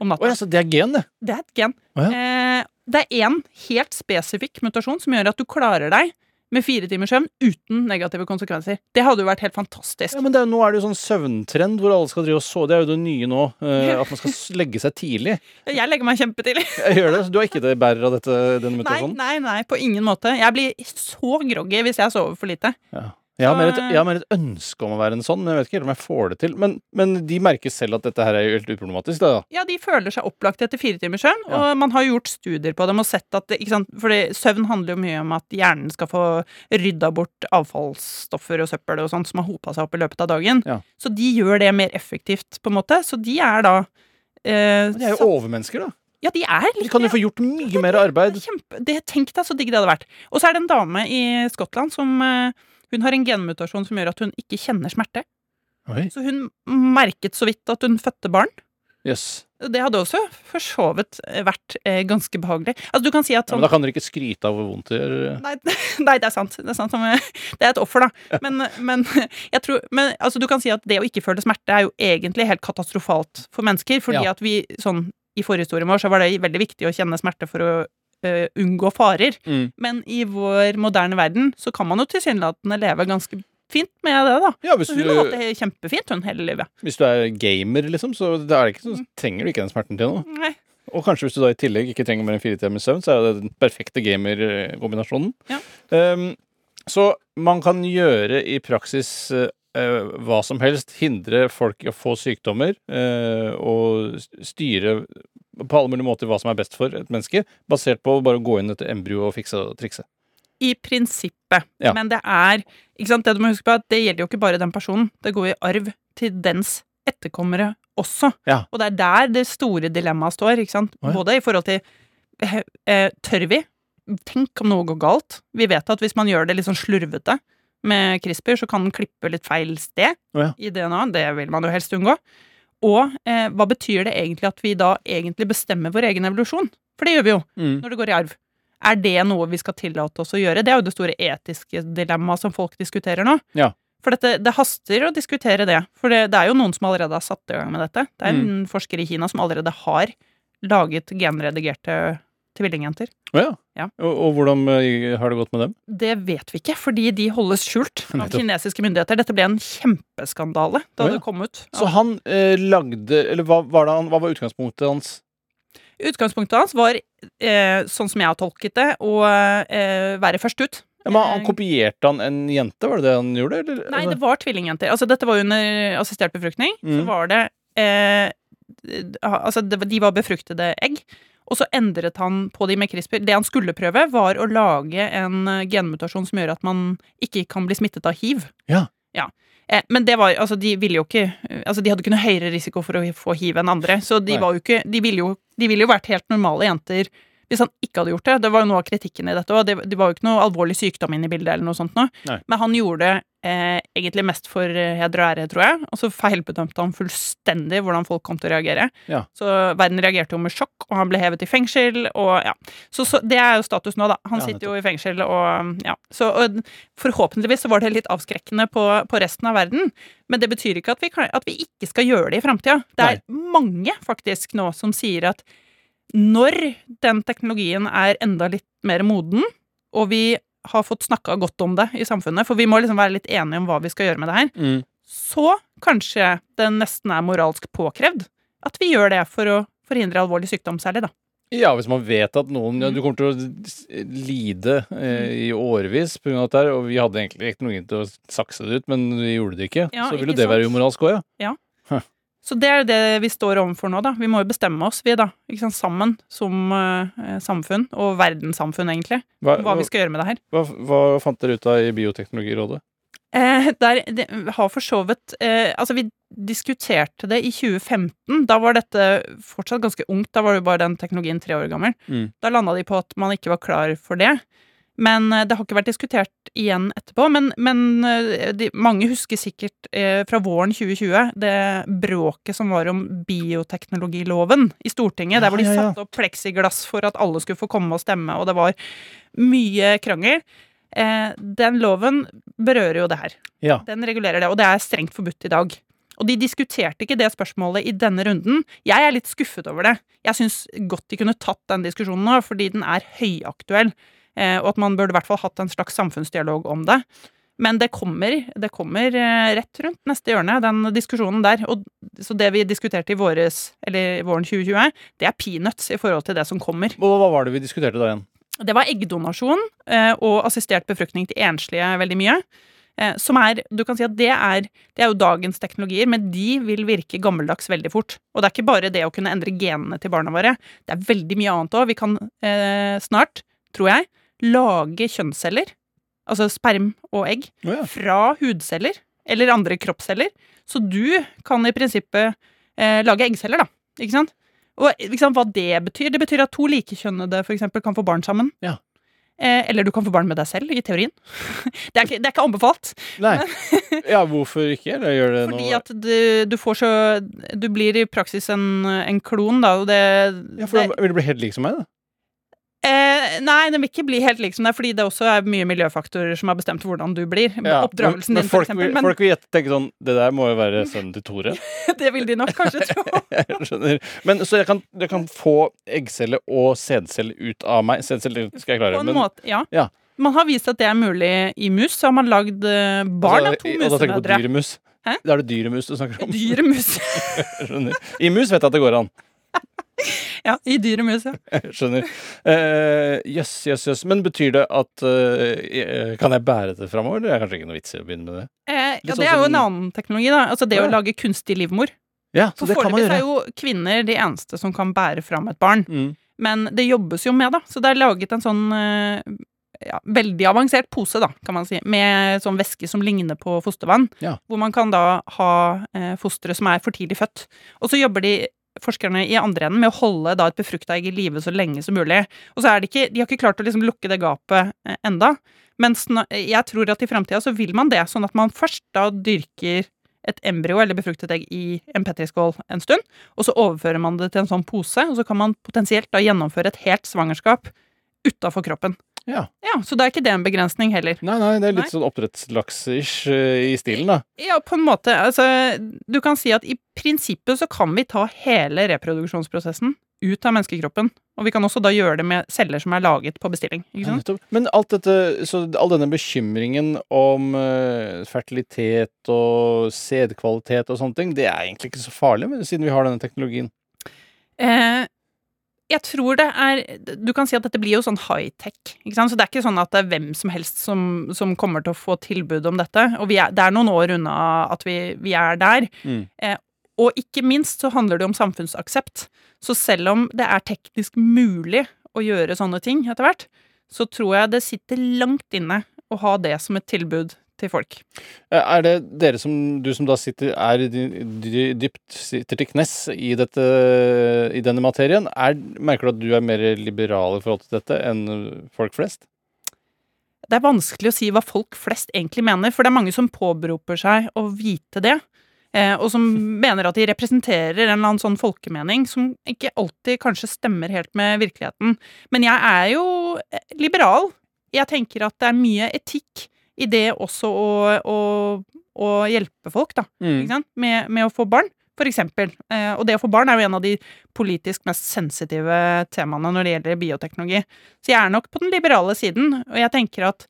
om natta. Oh, ja, så det er gen, det. Det er et gen. Å eh, det er én helt spesifikk mutasjon som gjør at du klarer deg med fire timers søvn uten negative konsekvenser. Det hadde jo vært helt fantastisk. Ja, men det er, nå er det jo sånn søvntrend hvor alle skal drive og sove. Det er jo det nye nå. eh, <laughs> at man skal legge seg tidlig. Jeg legger meg kjempetidlig. <laughs> Gjør det. Du er ikke det bærer av dette, denne Nei, nei, nei, på ingen måte. Jeg blir så groggy hvis jeg sover for lite. Ja. Jeg har, et, jeg har mer et ønske om å være en sånn, men jeg vet ikke helt om jeg får det til. Men, men de merker selv at dette her er helt uproblematisk, da. Ja, de føler seg opplagt etter fire timers søvn, Ja. og man har gjort studier på dem og sett at For søvn handler jo mye om at hjernen skal få rydda bort avfallsstoffer og søppel og sånt som har hopa seg opp i løpet av dagen. Ja. Så de gjør det mer effektivt, på en måte. Så de er da eh, De er jo overmennesker, da. Ja, de er litt... De kan jo få gjort mye mer arbeid. Kjempe, det, tenk deg så digg det hadde vært. Og så er det en dame i Skottland som eh, Hun har en genmutasjon som gjør at hun ikke kjenner smerte. Oi, Så hun merket så vidt at hun fødte barn. Yes. Det hadde også for så vidt vært eh, ganske behagelig. Altså, du kan si at Ja, sånn men da kan dere ikke skryte av hvor vondt det gjør. Nei, <laughs> nei, det er sant. Det er, sant som, <laughs> det er et offer, da. Men, men <laughs> jeg tror men, altså, du kan si at det å ikke føle smerte er jo egentlig helt katastrofalt for mennesker. Fordi Ja. at vi sånn I forhistorien vår så var det veldig viktig å kjenne smerte for å eh, unngå farer. Mm. Men i vår moderne verden så kan man jo tilsynelatende leve ganske fint med det, da. Ja, hun har hatt det kjempefint, hun, hele livet. hvis du er gamer, liksom, så det ikke, så trenger du ikke den smerten til noe. Nei. Og kanskje hvis du da i tillegg ikke trenger mer enn fire timers søvn, så er det den perfekte gamer-kombinasjonen. Ja. Um, så man kan gjøre i praksis eh, hva som helst. Hindre folk i å få sykdommer. uh, og styre på alle mulige måter hva som er best for et menneske. Basert på bare å gå inn etter embryo og fikse og trikse. I prinsippet. Ja. Men det er ikke sant, Det du må huske på, at det gjelder jo ikke bare den personen. Det går i arv til dens etterkommere også. Ja. Og det er der det store dilemmaet står. ikke sant? Både i forhold til eh, eh, Tør vi? Tenk om noe går galt. Vi vet at hvis man gjør det litt sånn slurvete med CRISPR, så kan den klippe litt feil sted oh, ja. i DNA. Det vil man jo helst unngå. Og eh, hva betyr det egentlig at vi da egentlig bestemmer vår egen evolusjon? For det gjør vi jo Mm. når det går i arv. Er det noe vi skal tillate oss å gjøre? Det er jo det store etiske dilemmaet som folk diskuterer nå. Ja. For dette, det haster å diskutere det. For det, det er jo noen som allerede har satt i gang med dette. Det er Mm. en forsker i Kina som allerede har laget genredigerte tvillingjenter. Oh ja. Ja. Og, og hvordan eh, har det gått med dem? Det vet vi ikke, fordi de holdes skjult <laughs> av kinesiske myndigheter. Dette ble en kjempeskandale da oh, ja. det kom ut. Så han eh, lagde Eller hva var, han, hva var utgangspunktet hans? Utgangspunktet hans var, eh, sånn som jeg har tolket det, å eh, være først ut. Ja, men han Eh, Kopierte han en jente, var det det han gjorde? Eller? Nei, Altså- det var tvillingjenter. Altså, dette var under assistert befruktning. Så Mm. var det eh, Altså, de var befruktede egg. Og så endret han på de med CRISPR. Det han skulle prøve, var å lage en eh, genmutasjon som gjør at man ikke kan bli smittet av hiv. Ja. Ja. Eh, men det var Altså, de ville jo ikke Altså, de hadde ikke noe høyere risiko for å få hiv enn andre, så de var jo ikke De ville jo, de ville jo vært helt normale jenter hvis han ikke hadde gjort det. Det var jo noe av kritikken i dette òg. Det, det var jo ikke noe alvorlig sykdom inne i bildet eller noe sånt noe. Men han gjorde det eh, egentlig mest for eh, heder og ære, tror jeg. Og så feilbedømte han fullstendig hvordan folk kom til å reagere. Ja. Så verden reagerte jo med sjokk, og han ble hevet i fengsel, og ja. Så, så det er jo status nå, da. Han Ja, sitter jo i fengsel, og ja. Så og, forhåpentligvis så var det litt avskrekkende på, på resten av verden. Men det betyr ikke at vi, kan, at vi ikke skal gjøre det i framtida. Det er mange faktisk nå som sier at når den teknologien er enda litt mer moden, og vi har fått snakka godt om det i samfunnet, for vi må liksom være litt enige om hva vi skal gjøre med det her, Mm. så kanskje det nesten er moralsk påkrevd at vi gjør det for å forhindre alvorlig sykdom særlig, da. Ja, hvis man vet at noen ja, Mm. Du kommer til å lide eh, i årevis pga. dette, her, og vi hadde egentlig teknologien til å sakse det ut, men vi gjorde det ikke. Ja, så ville ikke det være umoralsk òg, ja. Så det er det vi står overfor nå, da. Vi må jo bestemme oss, vi, da. Ikke sant? Sammen som uh, samfunn, og verdenssamfunn, egentlig, Hva, hva vi skal gjøre med det her. hva, hva fant dere ut av i Bioteknologirådet? Eh, der, det har for så vidt eh, Altså, vi diskuterte det i 2015. Da var dette fortsatt ganske ungt. Da var jo bare den teknologien tre år gammel. Mm. Da landa de på at man ikke var klar for det. Men eh, det har ikke vært diskutert igjen etterpå. Men, men eh, de, mange husker sikkert eh, fra våren 2020 det bråket som var om bioteknologiloven i Stortinget. Ja, der hvor de ja, ja. satte opp pleksiglass for at alle skulle få komme og stemme, og det var mye krangel. Eh, den loven berører jo det her. Ja. Den regulerer det, og det er strengt forbudt i dag. Og de diskuterte ikke det spørsmålet i denne runden. Jeg er litt skuffet over det. Jeg syns godt de kunne tatt den diskusjonen nå, fordi den er høyaktuell. Eh, og at man burde i hvert fall hatt en slags samfunnsdialog om det. Men det kommer, det kommer eh, rett rundt neste hjørne, den diskusjonen der. Og, så det vi diskuterte i våres, eller våren 2020, det er peanuts i forhold til det som kommer. Og hva var det vi diskuterte da igjen? Det var eggdonasjon eh, og assistert befruktning til enslige veldig mye. Som er Du kan si at det er, det er jo dagens teknologier, men de vil virke gammeldags veldig fort. Og det er ikke bare det å kunne endre genene til barna våre. Det er veldig mye annet òg. Vi kan eh, snart, tror jeg, lage kjønnsceller, altså sperm og egg, oh, ja. fra hudceller eller andre kroppsceller. Så du kan i prinsippet eh, lage eggceller, da. Ikke sant? Og ikke sant, hva det betyr? Det betyr at to likekjønnede for eksempel, kan få barn sammen. Ja. Eh, eller du kan få barn med deg selv, i teorien. <laughs> det, er ikke, det er ikke anbefalt. Nei. Ja, hvorfor ikke? Eller gjør det Fordi noe at du, du får så Du blir i praksis en, en klon, da, og det, Ja, for det vil du bli helt lik som meg, da? Eh, Nei, den vil ikke bli helt lik som deg, fordi det også er mye miljøfaktorer som har bestemt hvordan du blir. Ja, Oppdragelsen men, men din, for folk, eksempel. Men folk vil tenke sånn Det der må jo være sønnen til Tore. <laughs> det vil de nok kanskje tro. <laughs> Jeg skjønner. Men Så jeg kan, jeg kan få eggcelle og sædcelle ut av meg? Sædcelle skal jeg klare. På en Men, måte, ja. ja. Man har vist at det er mulig i mus. Så har man lagd eh, barn av to musemødre. og da tenker du på dyremus. Hæ? Da er det dyremus du snakker om. Dyremus. <laughs> I mus vet jeg at det går an. Ja, i dyremus, ja. <laughs> Jeg skjønner. Eh, Jøss, jøss, jøss. Men betyr det at uh, Kan jeg bære det framover? Det er kanskje ikke noe vits i å begynne med det? Eh, ja, sånn det er jo som- en annen teknologi, da. Altså det Ja. å lage kunstig livmor. Ja, For så det kan man gjøre. foreløpig så er jo kvinner de eneste som kan bære fram et barn. Mm. Men det jobbes jo med, da. Så det er laget en sånn uh, ja, veldig avansert pose, da, kan man si, med sånn væske som ligner på fostervann. Ja. Hvor man kan da ha eh, fostre som er for tidlig født. Og så jobber de forskerne i andre enden med å holde da et befrukta egg i live så lenge som mulig. Og så er det ikke, de har ikke klart å liksom lukke det gapet eh, enda. Men jeg tror at i framtida så vil man det, sånn at man først da dyrker et embryo eller befruktet egg i en petriskål en stund, og så overfører man det til en sånn pose, og så kan man potensielt da gjennomføre et helt svangerskap utafor kroppen. Ja. Ja, Så da er ikke det en begrensning heller. Nei, nei, det er litt Nei. sånn oppdrettslaks-ish eh, i stilen, da. Ja, på en måte. Altså, du kan si at i prinsippet så kan vi ta hele reproduksjonsprosessen ut av menneskekroppen. Og vi kan også da gjøre det med celler som er laget på bestilling. Ikke Ja. Men alt dette, så all denne bekymringen om eh, fertilitet og sædkvalitet og sånne ting, det er egentlig ikke så farlig, siden vi har denne teknologien. Eh, jeg tror det er Du kan si at dette blir jo sånn high-tech. ikke sant? Så det er ikke sånn at det er hvem som helst som, som kommer til å få tilbud om dette. Og vi er, det er noen år unna at vi, vi er der. Mm. Eh, og ikke minst så handler det om samfunnsaksept. Så selv om det er teknisk mulig å gjøre sånne ting etter hvert, så tror jeg det sitter langt inne å ha det som et tilbud til folk. Eh, Er det dere som, du som da sitter, er dy- dy- dypt sitter til knes i dette, i denne materien, er, merker du at du er mer liberal i forhold til dette enn folk flest? Det er vanskelig å si hva folk flest egentlig mener, for det er mange som påberoper seg å vite det. Eh, og som <laughs> mener at de representerer en eller annen sånn folkemening som ikke alltid kanskje stemmer helt med virkeligheten. Men jeg er jo eh, liberal. Jeg tenker at det er mye etikk i det også å, å, å hjelpe folk, da. Mm. Med, med å få barn, for eksempel. Eh, og det å få barn er jo en av de politisk mest sensitive temaene når det gjelder bioteknologi. Så jeg er nok på den liberale siden, og jeg tenker at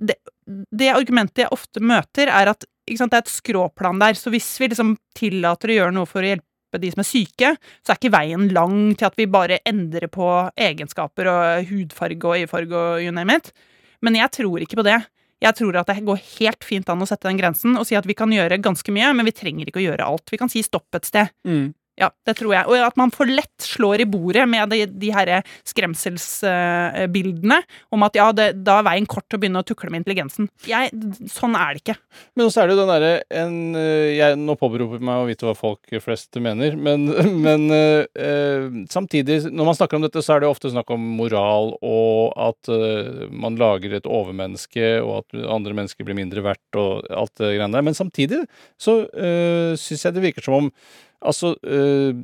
det, det argumentet jeg ofte møter, er at sant, det er et skråplan der. Så hvis vi liksom tillater å gjøre noe for å hjelpe de som er syke, så er ikke veien lang til at vi bare endrer på egenskaper og hudfarge og øyefarge og you name it. Men jeg tror ikke på det. Jeg tror at det går helt fint an å sette den grensen og si at vi kan gjøre ganske mye, men vi trenger ikke å gjøre alt. Vi kan si stopp et sted. Mm. Ja, det tror jeg. Og at man for lett slår i bordet med de, de her skremselsbildene om at ja, det, da er veien kort til å begynne å tukle med intelligensen. Jeg, sånn er det ikke. Men også er det jo den derre en, eh, Nå påberoper meg å vite hva folk flest mener, men, <laughs> men eh, eh, samtidig, når man snakker om dette, så er det ofte snakk om moral og at eh, man lager et overmenneske, og at andre mennesker blir mindre verdt og alt det greiene der. Men samtidig så uh, syns jeg det virker som om altså eh,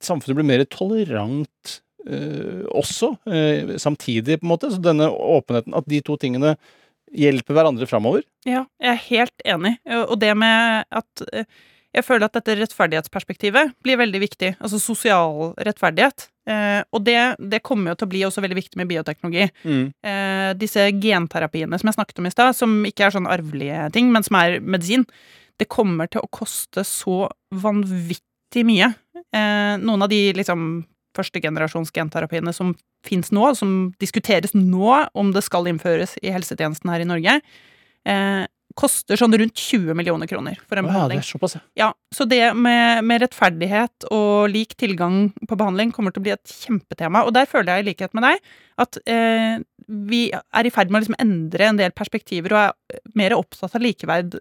samfunnet blir mer tolerant eh, også, eh, samtidig, på en måte. Så denne åpenheten, at de to tingene hjelper hverandre framover. Ja, jeg er helt enig. Og det med at jeg føler at dette rettferdighetsperspektivet blir veldig viktig. Altså sosial rettferdighet. Eh, og det, det kommer jo til å bli også veldig viktig med bioteknologi. Eh, disse genterapiene som jeg snakket om i stad, som ikke er sånn arvelige ting, men som er medisin, det kommer til å koste så vanvittig mye. Eh, noen av de liksom førstegenerasjons genterapiene som fins nå, som diskuteres nå om det skal innføres i helsetjenesten her i Norge, eh, koster sånn rundt 20 millioner kroner for en behandling. ja, det behandling. er såpass, ja. Ja, Så det med, med rettferdighet og lik tilgang på behandling kommer til å bli et kjempetema. Og der føler jeg i likhet med deg at eh, vi er i ferd med å liksom endre en del perspektiver og er mer opptatt av likeverd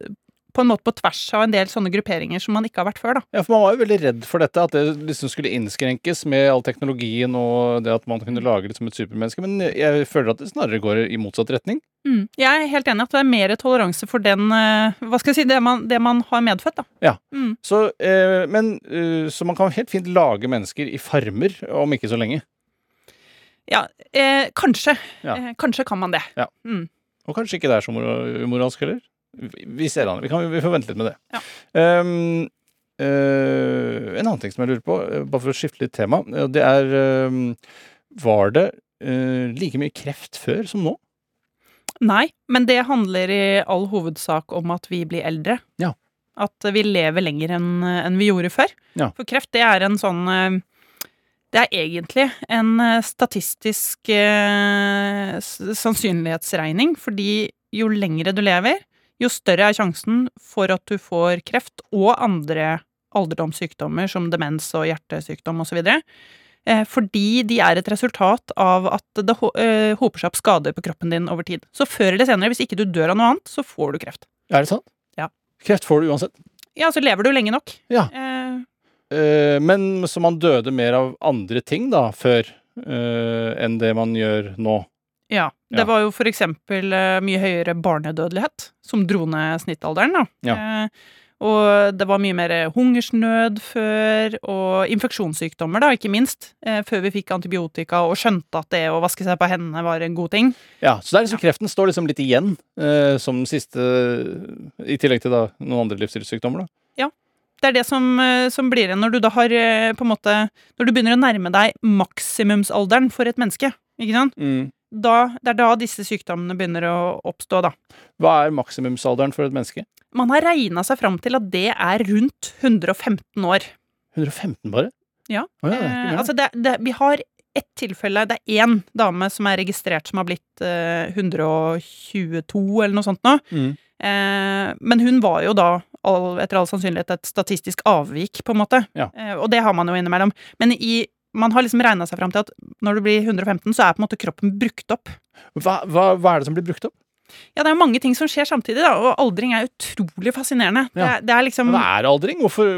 på en måte på tvers av en del sånne grupperinger som man ikke har vært før. da. Ja, for Man var jo veldig redd for dette, at det liksom skulle innskrenkes med all teknologien og det at man kunne lage liksom et supermenneske, men jeg føler at det snarere går i motsatt retning. Mm. Jeg er helt enig at det er mer toleranse for den eh, Hva skal jeg si, det man, det man har medfødt, da. Ja. Mm. Så, eh, men, eh, så man kan helt fint lage mennesker i farmer om ikke så lenge. Ja, eh, kanskje. Ja. Eh, kanskje kan man det. Ja. Mm. Og kanskje ikke det er så mora- umoralsk heller. Vi ser an. Vi, kan, vi får vente litt med det. Ja. Um, uh, en annen ting som jeg lurer på, eh, bare for å skifte litt tema, eh, det er um, Var det uh, like mye kreft før som nå? Nei, men det handler i all hovedsak om at vi blir eldre. Ja. At vi lever lenger enn en vi gjorde før. Ja. For kreft, det er en sånn Det er egentlig en statistisk eh, sannsynlighetsregning, fordi jo lengre du lever, jo større er sjansen for at du får kreft og andre alderdomssykdommer som demens og hjertesykdom osv. Eh, fordi de er et resultat av at det eh, hoper seg opp skader på kroppen din over tid. Så før eller senere, hvis ikke du dør av noe annet, så får du kreft. Er det sant? Ja. Kreft får du uansett. Ja, så lever du lenge nok. Ja. Eh, Eh, men så man døde mer av andre ting da, før eh, enn det man gjør nå. Ja. Det Ja. var jo for eksempel eh, mye høyere barnedødelighet, som dro ned snittalderen, da. Ja. Eh, og det var mye mer hungersnød før, og infeksjonssykdommer, da, ikke minst. Eh, før vi fikk antibiotika og skjønte at det å vaske seg på hendene var en god ting. Ja, Så det er liksom, kreften står liksom litt igjen eh, som siste I tillegg til da noen andre livsstilssykdommer, da. Ja. Det er det som, som blir igjen når du da har på en måte Når du begynner å nærme deg maksimumsalderen for et menneske, ikke sant? Da, det er da disse sykdommene begynner å oppstå, da. Hva er maksimumsalderen for et menneske? Man har regna seg fram til at det er rundt 115 år. 115 bare? Ja. Oh, ja, det Eh, altså det, det, vi har ett tilfelle, det er én dame som er registrert som har blitt eh, 122 eller noe sånt nå. Mm. Eh, men hun var jo da all, etter all sannsynlighet et statistisk avvik, på en måte. Ja. Eh, og det har man jo innimellom. Men i, man har liksom regna seg fram til at når du blir 115, så er på en måte kroppen brukt opp. Hva, hva, hva er det som blir brukt opp? Ja, det er mange ting som skjer samtidig, da, og aldring er utrolig fascinerende. Det, er, det er liksom Hva er aldring? Hvorfor,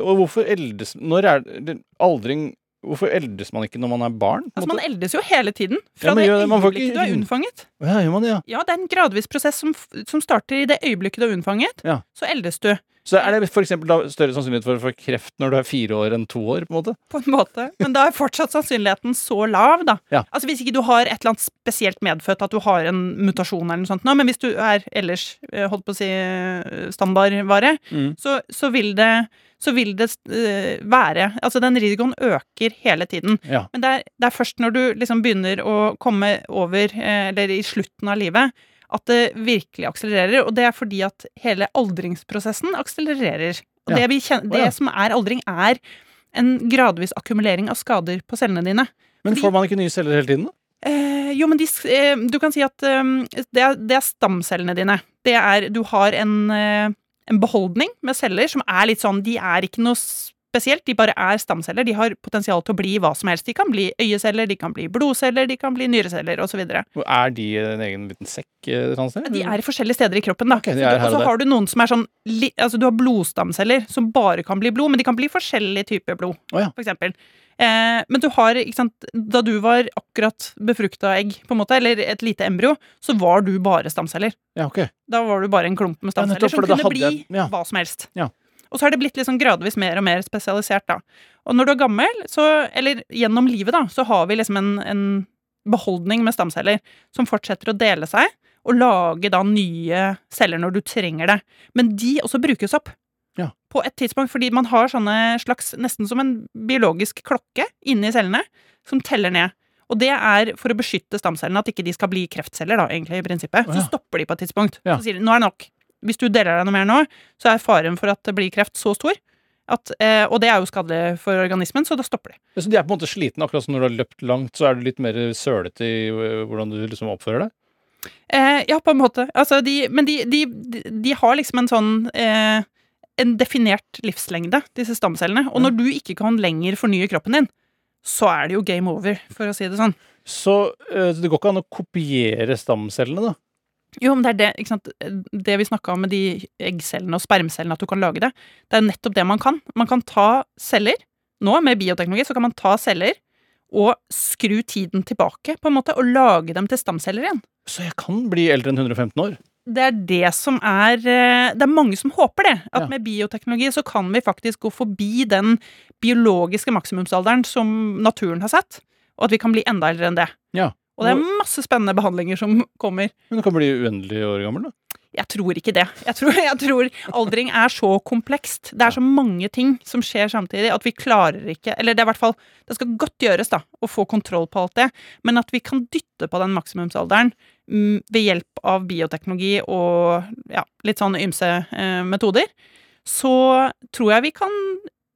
og hvorfor eldes Når er det aldring Hvorfor eldes man ikke når man er barn? Altså, man eldes jo hele tiden. Ja, Fra men det får ikke øyeblikket du er unnfanget. Ja, gjør man det, ja. Ja, det er en gradvis prosess som, som starter i det øyeblikket du er unnfanget. Ja. Så eldes du, Så er det eksempel større sannsynlighet for å få kreft når du er fire år enn to år? på en måte? på en måte. Men da er fortsatt sannsynligheten så lav, da. Ja. Altså Hvis ikke du har et eller annet spesielt medfødt, at du har en mutasjon eller noe sånt, nå, men hvis du er ellers, eh, holdt på å si, eh, standardvare, Mm. så, så vil det, så vil det eh, være Altså, den risikoen øker hele tiden. Ja. Men det er, det er først når du liksom begynner å komme over, eller i slutten av livet, at det virkelig akselererer. Og det er fordi at hele aldringsprosessen akselererer. Og Ja. det, kjenner, det som er aldring, er en gradvis akkumulering av skader på cellene dine. Men Fordi- får man ikke nye celler hele tiden? da? Eh, jo, men de, eh, du kan si at eh, det, er, det er stamcellene dine. Det er Du har en, eh, en beholdning med celler som er litt sånn De er ikke noe spesielt, de bare er stamceller. De har potensial til å bli hva som helst. De kan bli øyeceller, de kan bli blodceller, de kan bli nyreceller osv. Er de en egen liten sekk? eh? De er i forskjellige steder i kroppen. da. Ok, de Så du- her og så har du noen som er sånn Altså du har blodstamceller som bare kan bli blod, men de kan bli forskjellige typer blod, oh, ja. for eksempel. Eh, men du har, ikke sant, da du var akkurat befrukta egg, på en måte, eller et lite embryo, så var du bare stamceller. Ja, ok. Da var du bare en klump med Ja, stamceller nettopp, som kunne bli jeg- ja. hva som helst. Ja. Og så har det blitt liksom gradvis mer og mer spesialisert, da. Og når du er gammel, så, eller gjennom livet, da, så har vi liksom en, en beholdning med stamceller som fortsetter å dele seg, og lage da nye celler når du trenger det. Men de også brukes opp. Ja. På et tidspunkt, fordi man har sånne slags, nesten som en biologisk klokke inni cellene, som teller ned. Og det er for å beskytte stamcellene, at ikke de skal bli kreftceller, da, egentlig, i prinsippet. Så stopper de på et tidspunkt. Ja. Så sier de nå er det nok. Hvis du deler deg noe mer nå, så er faren for at det blir kreft så stor. At, eh, og det er jo skadelig for organismen, så da stopper de. Ja, Så de er på en måte slitne, akkurat som når du har løpt langt, så er du litt mer sølete i øh, hvordan du liksom oppfører deg? Eh, ja, på en måte. Altså, de, men de, de, de, de har liksom en sånn eh, En definert livslengde, disse stamcellene. Og når du ikke kan lenger fornye kroppen din, så er det jo game over, for å si det sånn. Så eh, det går ikke an å kopiere stamcellene, da? Jo, men det er det, ikke sant? det vi snakka om med de eggcellene og spermcellene, at du kan lage det. Det er nettopp det man kan. Man kan ta celler. Nå, med bioteknologi, så kan man ta celler og skru tiden tilbake, på en måte, og lage dem til stamceller igjen. Så jeg kan bli eldre enn 115 år? Det er det som er eh, Det er mange som håper det. At Ja. med bioteknologi så kan vi faktisk gå forbi den biologiske maksimumsalderen som naturen har sett, og at vi kan bli enda eldre enn det. Ja. Og det er masse spennende behandlinger som kommer. Men du kan bli uendelig år gammel, da? Jeg tror ikke det. Jeg tror, <laughs> jeg tror aldring er så komplekst. Det er så mange ting som skjer samtidig at vi klarer ikke Eller det er i hvert fall Det skal godt gjøres, da, å få kontroll på alt det, men at vi kan dytte på den maksimumsalderen mm, ved hjelp av bioteknologi og ja, litt sånn ymse eh, metoder, så tror jeg vi kan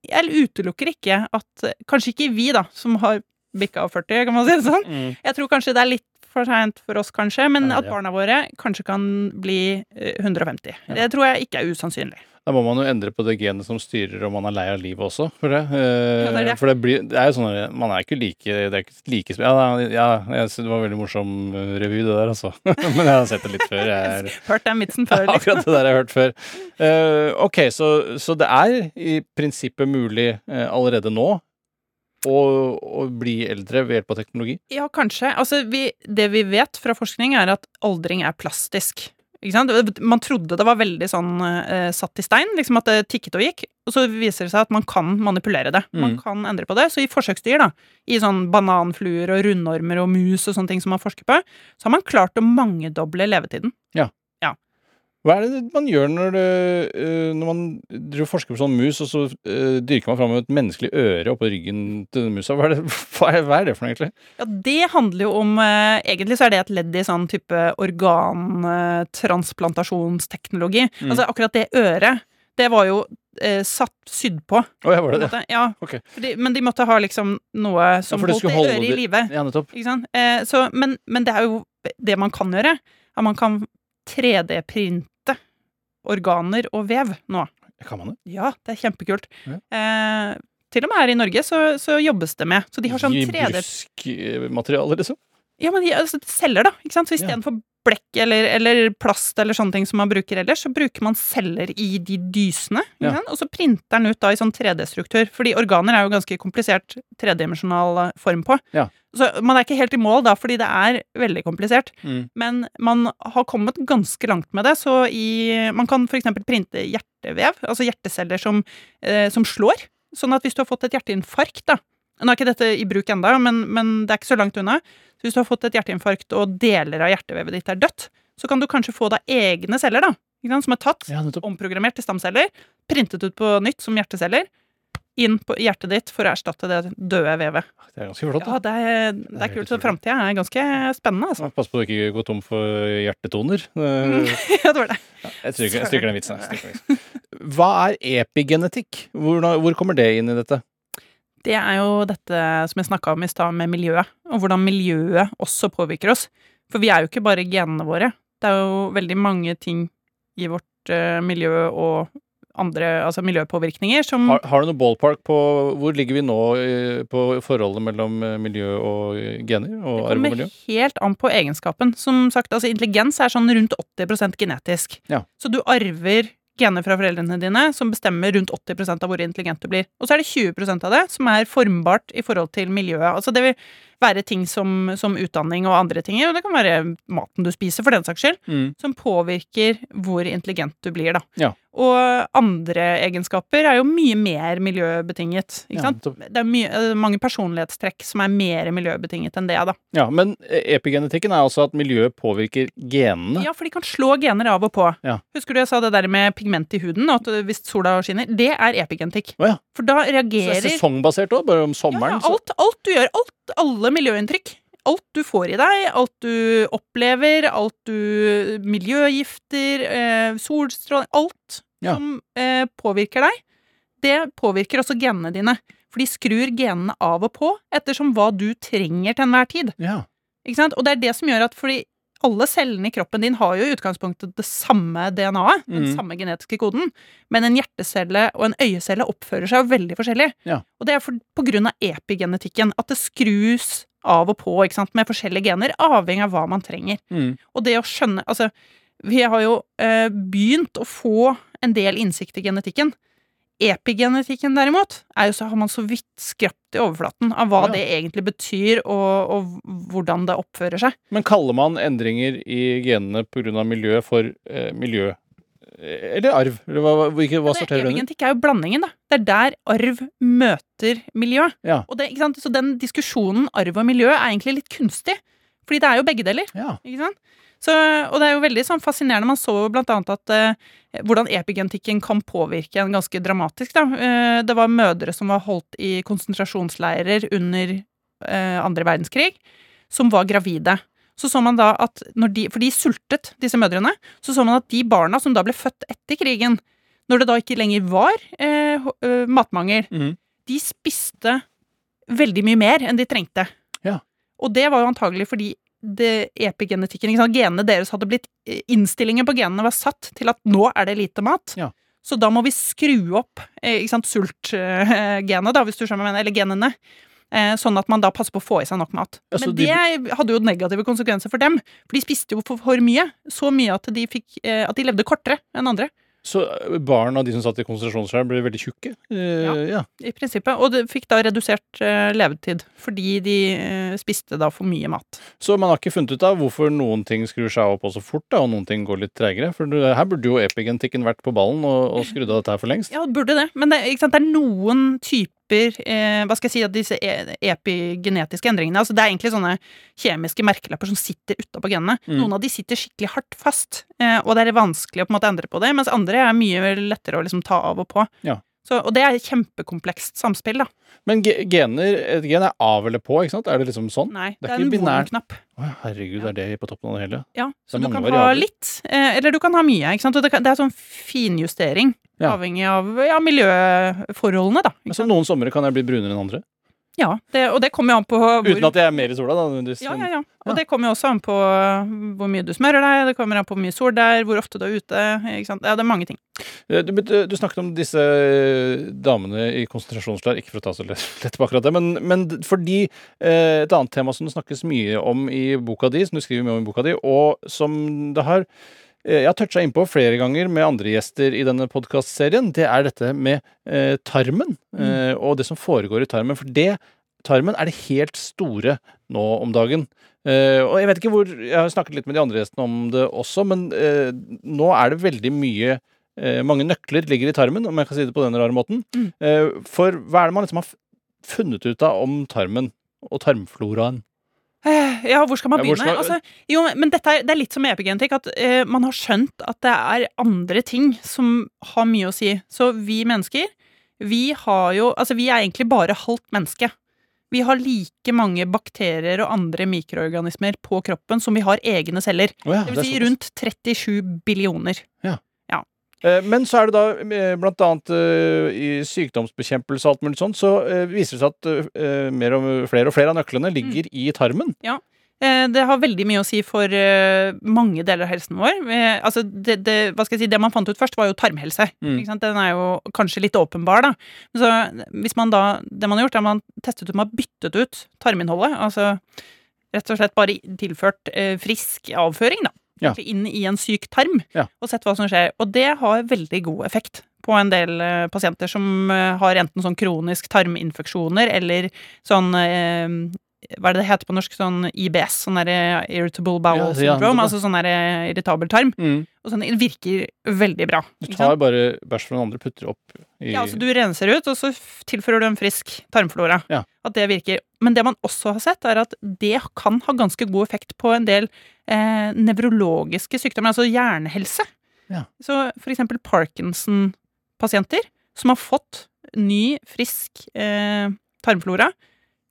Jeg utelukker ikke at Kanskje ikke vi, da, som har bikka 40, kan man si det sånn. Jeg tror kanskje det er litt for seint for oss, kanskje, men Ja, at barna våre kanskje kan bli eh, 150. Ja. Det tror jeg ikke er usannsynlig. Da må man jo endre på det genet som styrer om man er lei av livet også, for det. Eh, Ja, det er det. For det, blir, det er jo sånn Man er ikke like Det er ikke like Ja, ja jeg synes det var veldig morsom eh, revy, det der, altså. <laughs> Men jeg har sett det litt før. Jeg <laughs> Hørt den vitsen før, <laughs> liksom. Akkurat det der jeg har hørt før. Eh, ok, så, så det er i prinsippet mulig eh, allerede nå å, å bli eldre ved hjelp av teknologi? Ja, kanskje. Altså, vi, det vi vet fra forskning, er at aldring er plastisk. Ikke sant? Man trodde det var veldig sånn eh, satt i stein, liksom at det tikket og gikk. Og så viser det seg at man kan manipulere det. Man Mm. kan endre på det. Så i forsøksdyr, da, i sånn bananfluer og rundormer og mus og sånne ting som man forsker på, så har man klart å mangedoble levetiden. Hva er det man gjør når, det, eh, når man forsker på sånn mus, og så uh, dyrker man fram et menneskelig øre oppå ryggen til musa? Hva er, det, <laughs> hva, er, det for noe, egentlig? Ja, det handler jo om uh, Egentlig så er det et ledd i sånn type organtransplantasjonsteknologi. Mm. Altså akkurat det øret, det var jo uh, satt sydd på. Å, ja, var det det? Ja, okay. fordi, men de måtte ha liksom noe som ja, holdt det øret i live. Ja, nettopp. Ikke sant? Så, men, men det er jo det man kan gjøre. At man kan 3D-printe organer og vev nå. Kan man det? Ja, det er kjempekult. Ja. Eh, til og med her i Norge så, så jobbes det med. Så de har sånn I 3D bruskmateriale, liksom? Ja, men de, altså, celler, da. Ikke sant? Så Ja. istedenfor blekk eller, eller plast eller sånne ting som man bruker ellers, så bruker man celler i de dysene. Ikke Ja. Og så printer den ut da i sånn 3D-struktur. Fordi organer er jo ganske komplisert tredimensjonal eh, form på. Ja. Så man er ikke helt i mål da, fordi det er veldig komplisert. Mm. Men man har kommet ganske langt med det. Så i, man kan f.eks. printe hjertevev, altså hjerteceller som, eh, som slår. Sånn at hvis du har fått et hjerteinfarkt, da Nå er ikke dette i bruk enda, men, men det er ikke så langt unna. Så hvis du har fått et hjerteinfarkt og deler av hjertevevet ditt er dødt, så kan du kanskje få deg egne celler, da. Som er tatt, Ja, omprogrammert til stamceller, printet ut på nytt som hjerteceller, inn på hjertet ditt for å erstatte det døde vevet. Det er ganske flott. Ja, det er, det er er kult. Så framtida er ganske spennende, altså. Pass på du ikke går tom for hjertetoner. <laughs> Ja, det var det. Vitsen. jeg stryker den vitsen. Hva er epigenetikk? Hvor, hvor kommer det inn i dette? Det er jo dette som jeg snakka om i stad, med miljøet. Og hvordan miljøet også påvirker oss. For vi er jo ikke bare genene våre. Det er jo veldig mange ting i vårt uh, miljø og andre altså miljøpåvirkninger som Har, har du noe ballpark på hvor ligger vi nå uh, på forholdet mellom eh, miljø og gener? Og Det kommer helt an på egenskapen. Som sagt, altså Intelligens er sånn rundt 80% genetisk. Ja. Så du arver gener fra foreldrene dine som bestemmer rundt 80% av hvor intelligent du blir. Og så er det 20% av det som er formbart i forhold til miljøet. Altså Det vil være ting som, som utdanning og andre ting, og det kan være maten du spiser, for den saks skyld, Mm. som påvirker hvor intelligent du blir, da. Ja. Og andre egenskaper er jo mye mer miljøbetinget. Ikke Ja, sant? Det er mye, eh, mange personlighetstrekk som er mer miljøbetinget enn det, da. Ja, men eh, epigenetikken er altså at miljøet påvirker genene. Ja, for de kan slå gener av og på. Ja. Husker du jeg sa det der med pigment i huden, og at hvis sola skinner? Det er epigenetikk. Å ja. For da Så det er sesongbasert òg, bare om sommeren. ja, alt, alt du gjør, alt, alle miljøinntrykk. Alt du får i deg, alt du opplever, alt du Miljøgifter, eh, solstråling Alt Ja. som eh, påvirker deg, det påvirker også genene dine. For de skrur genene av og på ettersom hva du trenger til enhver tid. Ja. Ikke sant? Og det er det som gjør at fordi alle cellene i kroppen din har jo i utgangspunktet det samme DNA-et, den Mm. samme genetiske koden, men en hjertecelle og en øyecelle oppfører seg jo veldig forskjellig. Ja. Og det er for, på grunn av epigenetikken, at det skrus av og på ikke sant, med forskjellige gener, avhengig av hva man trenger. Mm. Og det å skjønne Altså, vi har jo eh, begynt å få en del innsikt i genetikken. Epigenetikken, derimot, er jo så har man så vidt skrapt i overflaten av hva Ja. det egentlig betyr, og, og hvordan det oppfører seg. Men kaller man endringer i genene pga. miljø for eh, miljø eh, eller arv? Eller hva, hvilke, hva Det sorterer du under? Epigenetikk er jo blandingen, da. Det er der arv møter miljø. Ja. Det? Så den diskusjonen arv og miljø er egentlig litt kunstig. Fordi det er jo begge deler. Ja. Ikke sant? Så, og det er jo veldig sånn fascinerende. Man så blant annet at eh, hvordan epigenetikken kan påvirke en ganske dramatisk. Da. Eh, det var mødre som var holdt i konsentrasjonsleirer under eh, andre verdenskrig, som var gravide. Så så man da at de, For de sultet, disse mødrene. Så så man at de barna som da ble født etter krigen, når det da ikke lenger var eh, eh, matmangel, mm. de spiste veldig mye mer enn de trengte. Ja. Og det var jo antagelig fordi det epigenetikken, genene deres hadde blitt eh, Innstillingen på genene var satt til at nå er det lite mat. Ja. Så da må vi skru opp eh, sultgenet, da, hvis du skjønner hva jeg mener, eller genene. Eh, sånn at man da passer på å få i seg nok mat. Altså, Men Men de- det hadde jo negative konsekvenser for dem. For de spiste jo for, for mye. Så mye at de, fikk, at de levde kortere enn andre. Så eh, barn av de som satt i konsentrasjonsleir, ble veldig tjukke? Eh, Ja. ja. I prinsippet. Og det fikk da redusert eh, levetid. Fordi de eh, spiste da for mye mat. Så man har ikke funnet ut av hvorfor noen ting skrur seg opp også fort, da, og noen ting går litt tregere? For her burde jo epigentikken vært på ballen og, og skrudd av dette her for lengst. Ja, det burde det. Men det, sant? det er noen typer eh, Hva skal jeg si at disse e epigenetiske endringene altså Det er egentlig sånne kjemiske merkelapper som sitter utapå genene. Mm. Noen av de sitter skikkelig hardt fast, eh, og det er vanskelig å på en måte endre på det. Mens andre er mye lettere å liksom ta av og på. Ja. Så, og det er et kjempekomplekst samspill, da. Men gener, et gen er av eller på, ikke sant? Er det liksom sånn? Nei, Det det er er, en bonknapp. Å, herregud, er det på toppen av det hele? Ja, så det du kan kan ha litt, eh, eller du kan ha mye. Ikke sant? Og det er sånn finjustering, Ja. avhengig av ja, miljøforholdene, da. Altså, noen somre kan jeg bli brunere enn andre. Ja, det, og det kommer jo an på hvor Uten at jeg er mer i sola, da. nødvendigvis. Ja, ja, ja. Og det kommer jo også an på hvor mye du smører deg, det kommer an på hvor mye sol det er, hvor ofte du er ute. Ikke sant? Ja, det er mange ting. Eh, Du, du, du snakket om disse damene i konsentrasjonsleir, ikke for å ta så lett på akkurat det, men, men fordi eh, et annet tema som det snakkes mye om i boka di, som du skriver mye om i boka di, og som det har jeg har toucha innpå flere ganger med andre gjester i denne podkastserien, det er dette med eh, tarmen. Eh, og det som foregår i tarmen. For det, tarmen er det helt store nå om dagen. Eh, og jeg vet ikke hvor Jeg har snakket litt med de andre gjestene om det også, men eh, nå er det veldig mye eh, Mange nøkler ligger i tarmen, om jeg kan si det på den rare måten. Mm. Eh, for hva er det man liksom har funnet ut av om tarmen og tarmfloraen? <sighs> Ja, hvor skal man Ja, begynne? skal- Altså, jo, men dette er, det er litt som epigenetikk, at eh, man har skjønt at det er andre ting som har mye å si. Så vi mennesker, vi har jo Altså, vi er egentlig bare halvt menneske. Vi har like mange bakterier og andre mikroorganismer på kroppen som vi har egne celler. Oh ja, Det vil si rundt 37 billioner. Eh, Men så er det da, eh, blant annet eh, i sykdomsbekjempelse og alt mulig sånt, så eh, viser det seg at eh, mer og flere og flere av nøklene ligger i tarmen. Ja. Det har veldig mye å si for eh, mange deler av helsen vår. Eh, Altså, det, det, si, det man fant ut først, var jo tarmhelse. Mm. Den er jo kanskje litt åpenbar, da. Så hvis man da, det man har gjort, er at man testet ut, man har byttet ut tarminnholdet. Altså rett og slett bare tilført eh, frisk avføring, da. Ja. Inn i en syk tarm, Ja. og sett hva som skjer. Og det har veldig god effekt på en del uh, pasienter som uh, har enten sånn kronisk tarminfeksjoner eller sånn eh, hva er det det heter på norsk? Sånn IBS, sånn der Irritable Bowel Ja, ja, Syndrome. det- Altså sånn der eh, irritabel tarm. Og sånn, det virker veldig bra. Du tar bare bæsj fra den andre, putter opp i Ja, altså Du renser ut, og så tilfører du en frisk tarmflora. Ja. At det virker. Men det man også har sett, er at det kan ha ganske god effekt på en del eh, nevrologiske sykdommer, altså hjernehelse. Ja. Så for eksempel Parkinson-pasienter som har fått ny, frisk eh, tarmflora,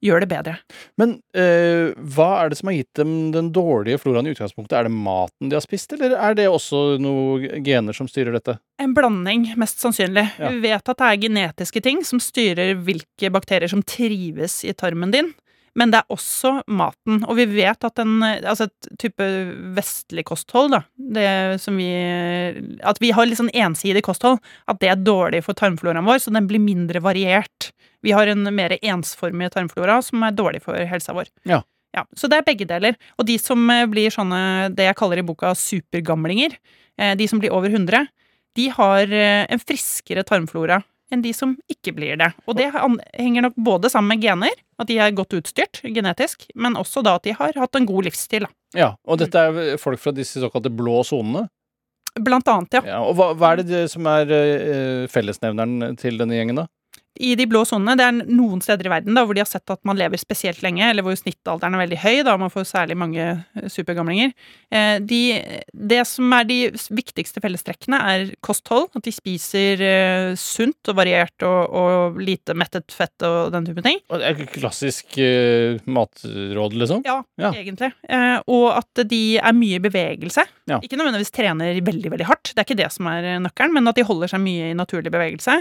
gjør det bedre. Men eh, hva er det som har gitt dem den dårlige floraen i utgangspunktet? Er det maten de har spist, eller er det også noen gener som styrer dette? En blanding, mest sannsynlig. Ja. Vi vet at det er genetiske ting som styrer hvilke bakterier som trives i tarmen din. Men det er også maten. Og vi vet at en Altså et type vestlig kosthold, da, det som vi At vi har litt sånn ensidig kosthold, at det er dårlig for tarmfloraen vår, så den blir mindre variert. Vi har en mer ensformig tarmflora som er dårlig for helsa vår. Ja. Ja, Så det er begge deler. Og de som eh, blir sånne, det jeg kaller i boka supergamlinger, eh, de som blir over 100, de har eh, en friskere tarmflora enn de som ikke blir det. Og det henger nok både sammen med gener, at de er godt utstyrt genetisk, men også da at de har hatt en god livsstil. Ja, og dette er folk fra disse såkalte blå sonene. Blant annet, ja. Ja, og hva, hva er det som er eh, fellesnevneren til denne gjengen, da? I de blå sonene, det er noen steder i verden da, hvor de har sett at man lever spesielt lenge, eller hvor snittalderen er veldig høy, da man får særlig mange eh, supergamlinger. Eh, de, det som er de viktigste fellestrekkene, er kosthold. At de spiser eh, sunt og variert og, og lite mettet fett og den type ting. Det er Klassisk eh, matråd, liksom? Ja, Ja. egentlig. Eh, og at de er mye i bevegelse. Ja. Ikke nødvendigvis trener veldig, veldig hardt, det er ikke det som er nøkkelen, men at de holder seg mye i naturlig bevegelse.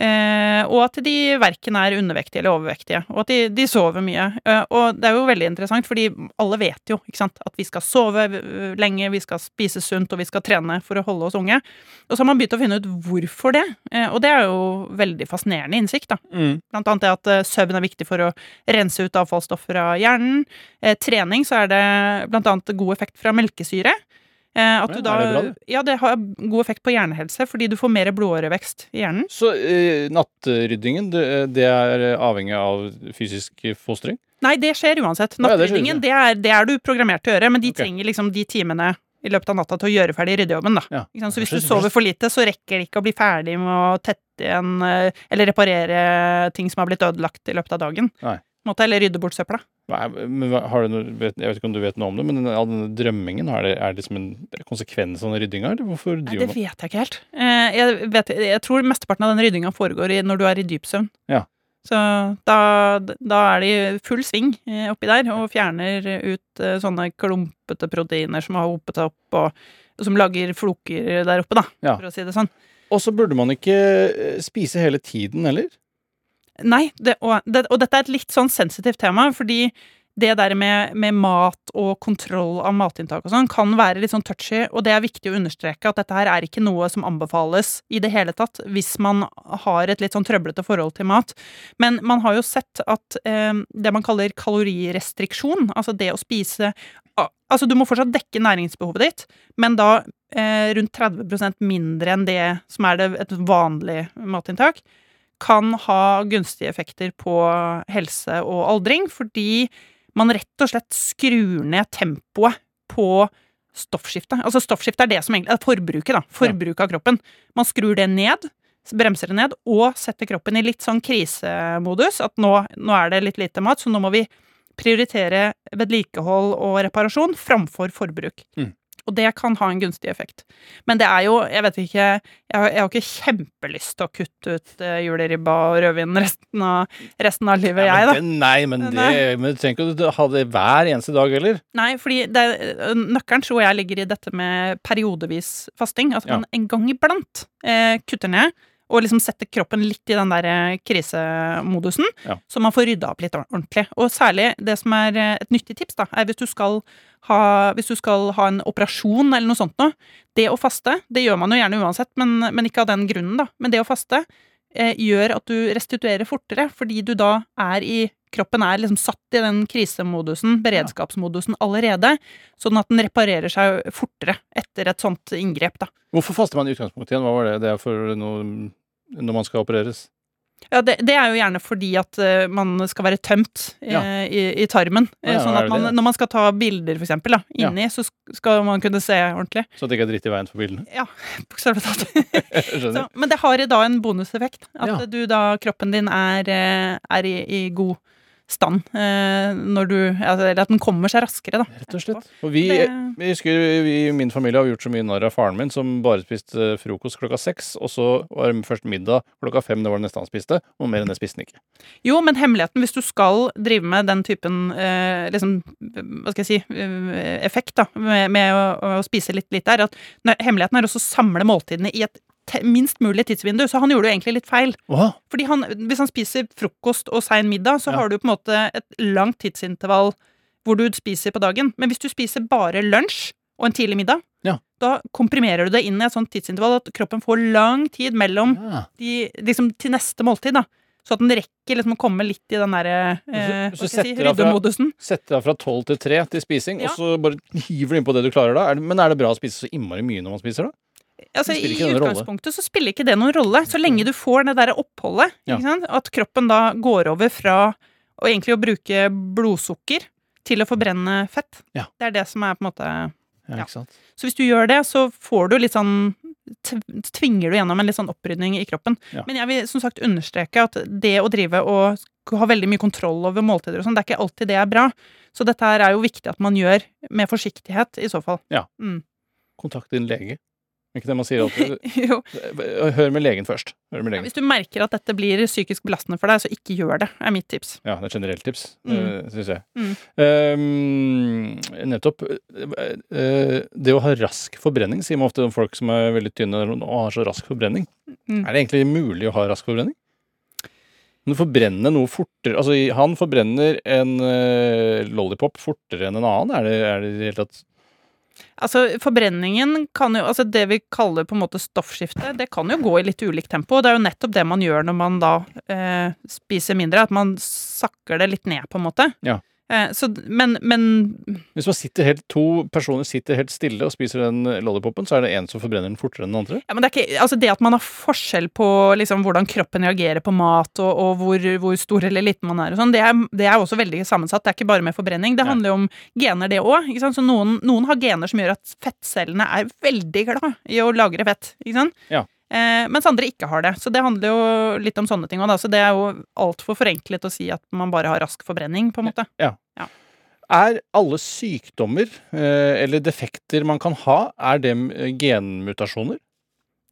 Eh, og at de verken er undervektige eller overvektige, og at de, de sover mye. Eh, og det er jo veldig interessant, fordi alle vet jo ikke sant, at vi skal sove eh, lenge, vi skal spise sunt og vi skal trene for å holde oss unge. Og så har man begynt å finne ut hvorfor det, eh, og det er jo veldig fascinerende innsikt. da. Mm. Blant annet det at eh, søvn er viktig for å rense ut avfallsstoffer fra hjernen. Eh, trening så er det blant annet god effekt fra melkesyre. Eh, at du da, er det bra, det? Ja, det har god effekt på hjernehelse, fordi du får mer blodårevekst i hjernen. Så eh, nattryddingen, det, er avhengig av fysisk fostring? Nei, det skjer uansett. Nattryddingen, det, er, det er du programmert til å gjøre, men de okay. trenger liksom de timene i løpet av natta til å gjøre ferdig ryddejobben, da. Ja. Så hvis du sover for lite, så rekker det ikke å bli ferdig med å tette igjen eh, eller reparere ting som har blitt ødelagt i løpet av dagen. Nei. Måte, eller rydde bort søpla. Hva Men har du noe, jeg vet ikke om du vet noe om det, men all denne drømmingen, er det, er det liksom en konsekvens av den ryddinga, eller hvorfor det vet jeg ikke helt. Eh, Jeg, vet, jeg tror mesteparten av den ryddinga foregår når du er i dyp søvn. Ja. Så da, da er de i full sving eh, oppi der og fjerner ut eh, sånne klumpete proteiner som har hopet seg opp, og, som lager floker der oppe, da, Ja. for å si det sånn. Og så burde man ikke spise hele tiden heller? Nei, det, og, det, og dette er et litt sånn sensitivt tema, fordi det der med, med mat og kontroll av matinntak og sånn kan være litt sånn touchy, og det er viktig å understreke at dette her er ikke noe som anbefales i det hele tatt hvis man har et litt sånn trøblete forhold til mat. Men man har jo sett at eh, det man kaller kalorirestriksjon, altså det å spise Altså, du må fortsatt dekke næringsbehovet ditt, men da eh, rundt 30% mindre enn det som er det, et vanlig matinntak kan ha gunstige effekter på helse og aldring, fordi man rett og slett skrur ned tempoet på stoffskiftet. Altså stoffskiftet er det som egentlig er forbruket, da. Forbruket av kroppen. Man skrur det ned, bremser det ned, og setter kroppen i litt sånn krisemodus. At nå, nå er det litt lite mat, så nå må vi prioritere vedlikehold og reparasjon framfor forbruk. Mm. Og det kan ha en gunstig effekt. Men det er jo, jeg vet ikke Jeg jeg har ikke kjempelyst til å kutte ut uh, juleribba og rødvin resten av, resten av livet, Ja, jeg, da. det, nei, men, det, Nei. men du trenger ikke å ha det hver eneste dag heller. Nei, fordi det, nøkkelen tror jeg ligger i dette med periodevis fasting. At Ja. man en gang iblant eh, kutter ned, og liksom sette kroppen litt i den der eh, krisemodusen, Ja. så man får rydda opp litt ordentlig. Og særlig det som er eh, et nyttig tips, da, er hvis du skal ha, hvis du skal ha en operasjon eller noe sånt noe. Det å faste, det gjør man jo gjerne uansett, men, men ikke av den grunnen, da. Men det å faste eh, gjør at du restituerer fortere, fordi du da er i Kroppen er liksom satt i den krisemodusen, beredskapsmodusen, allerede. Sånn at den reparerer seg fortere etter et sånt inngrep, da. Hvorfor faster man i utgangspunktet igjen? Hva var det? Det er for noe når man skal opereres? Ja, det, det er jo gjerne fordi at uh, man skal være tømt uh, Ja. i, i tarmen. Uh, Ja, ja, sånn at man, når man skal ta bilder, for eksempel, da, Ja. inni, så skal man kunne se ordentlig. Så det ikke er dritt i veien for bildene? <laughs> Bokstavelig talt. <laughs> Men det har da en bonuseffekt. At Ja. du da, kroppen din er, eh, er i, i god stand. Eh, når du altså, Eller at den kommer seg raskere, da. Rett og slett. Og vi, Det- jeg husker vi i min familie har gjort så mye narr av faren min, som bare spiste frokost klokka seks, og så var det først middag klokka fem, det var det neste han spiste, og mer enn det spiste han ikke. Jo, men hemmeligheten, hvis du skal drive med den typen eh, liksom, hva skal jeg si, eh, effekt da, med, med å, å spise litt litt der, at hemmeligheten er også å samle måltidene i et minst mulig tidsvindu, så han gjorde jo egentlig litt feil. Åh, Fordi han, hvis han spiser frokost og sein middag, så Ja. har du på en måte et langt tidsintervall hvor du spiser på dagen. Men hvis du spiser bare lunsj og en tidlig middag, Ja. da komprimerer du det inn i et sånt tidsintervall at kroppen får lang tid mellom ja. de, liksom til neste måltid, da. Så at den rekker liksom å komme litt i den derre eh, si, ryddemodusen. Setter deg fra tolv til tre til spising, Ja. og så bare hiver du inn på det du klarer da. Men er det bra å spise så innmari mye når man spiser, da? Altså, I utgangspunktet rolle. så spiller ikke det noen rolle, så lenge du får det derre oppholdet. Ja. At kroppen da går over fra å egentlig å bruke blodsukker til å forbrenne fett. Ja. Det er det som er på en måte Ja? Så hvis du gjør det, så får du litt sånn Tvinger du gjennom en litt sånn opprydning i kroppen. Men jeg vil som sagt understreke at det å drive og ha veldig mye kontroll over måltider og sånn, det er ikke alltid det er bra. Så dette her er jo viktig at man gjør med forsiktighet, i så fall. Ja. Mm. Kontakt din lege. Ikke det man sier alltid? <laughs> Hør med legen først. Med Ja, hvis du merker at dette blir psykisk belastende for deg, så ikke gjør det, er mitt tips. Ja, det er et generelt tips, Mm. mm. syns jeg. Mm. Um, nettopp. eh, eh, det å ha rask forbrenning, sier man ofte om folk som er veldig tynne og har så rask forbrenning. Mm. Er det egentlig mulig å ha rask forbrenning? Men forbrenne noe fortere Altså, han forbrenner en eh, lollipop fortere enn en annen? Er det, er det i det hele tatt Altså, forbrenningen kan jo Altså, det vi kaller på en måte stoffskifte, det kan jo gå i litt ulikt tempo. Det er jo nettopp det man gjør når man da eh, spiser mindre, at man sakker det litt ned, på en måte. Ja. Eh, så, men, men Hvis man sitter helt, to personer sitter helt stille og spiser den lollipopen, så er det en som forbrenner den fortere enn den andre? Ja, men det, er ikke, altså det at man har forskjell på liksom, hvordan kroppen reagerer på mat, og, og hvor, hvor stor eller liten man er, og sånn, det, er, det er også veldig sammensatt. Det er ikke bare med forbrenning. Det handler jo om gener, det òg. Så noen, noen har gener som gjør at fettcellene er veldig glad i å lagre fett. Ikke sant? Ja. Eh, mens andre ikke har det. Så det handler jo litt om sånne ting òg, da. Så det er jo altfor forenklet å si at man bare har rask forbrenning, på en måte. Er alle sykdommer eh, eller defekter man kan ha, er det eh, genmutasjoner?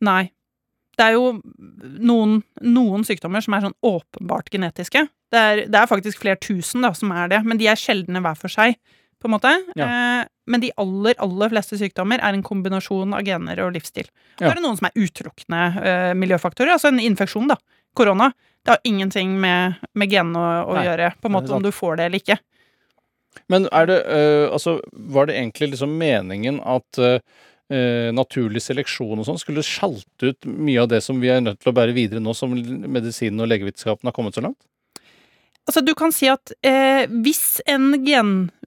Nei. Det er jo noen, noen sykdommer som er sånn åpenbart genetiske. Det er, det er faktisk flere tusen da, som er det, men de er sjeldne hver for seg. På en måte. Eh, men de aller, aller fleste sykdommer er en kombinasjon av gener og livsstil. Og Ja. er det noen som er utelukkende eh, miljøfaktorer. Altså en infeksjon, da. Korona. Det har ingenting med, med genene å, å Nei, gjøre, på en måte om du får det eller ikke. Men er det øh, Altså, var det egentlig liksom meningen at eh, naturlig seleksjon og sånn skulle sjalte ut mye av det som vi er nødt til å bære videre nå som medisinen og legevitenskapen har kommet så langt? Altså, du kan si at eh, hvis en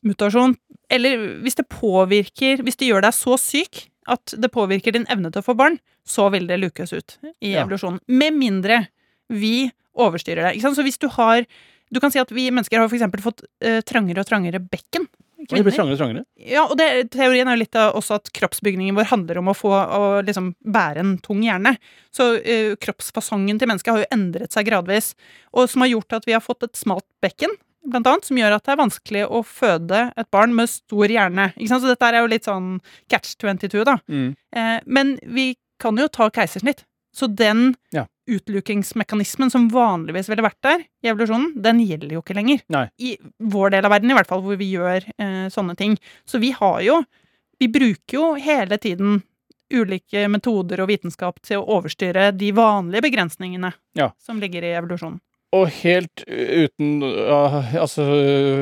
genmutasjon, eller hvis det påvirker Hvis det gjør deg så syk at det påvirker din evne til å få barn, så vil det lukes ut i Ja. evolusjonen. Med mindre vi overstyrer det. Ikke sant? Så hvis du har Du kan si at vi mennesker har for eksempel fått eh, trangere og trangere bekken. Og det blir trangere og trangere. Ja, og det, teorien er jo litt av også at kroppsbygningen vår handler om å få å liksom bære en tung hjerne. Så eh, kroppsfasongen til mennesket har jo endret seg gradvis, og som har gjort at vi har fått et smalt bekken, blant annet, som gjør at det er vanskelig å føde et barn med stor hjerne. Ikke sant? Så dette er jo litt sånn catch 22, da. Eh, men vi kan jo ta keisersnitt. Så den Ja. utlukingsmekanismen som vanligvis ville vært der i evolusjonen, den gjelder jo ikke lenger. Nei. I vår del av verden, i hvert fall, hvor vi gjør eh, sånne ting. Så vi har jo Vi bruker jo hele tiden ulike metoder og vitenskap til å overstyre de vanlige begrensningene Ja. som ligger i evolusjonen. Og helt uten uh, Altså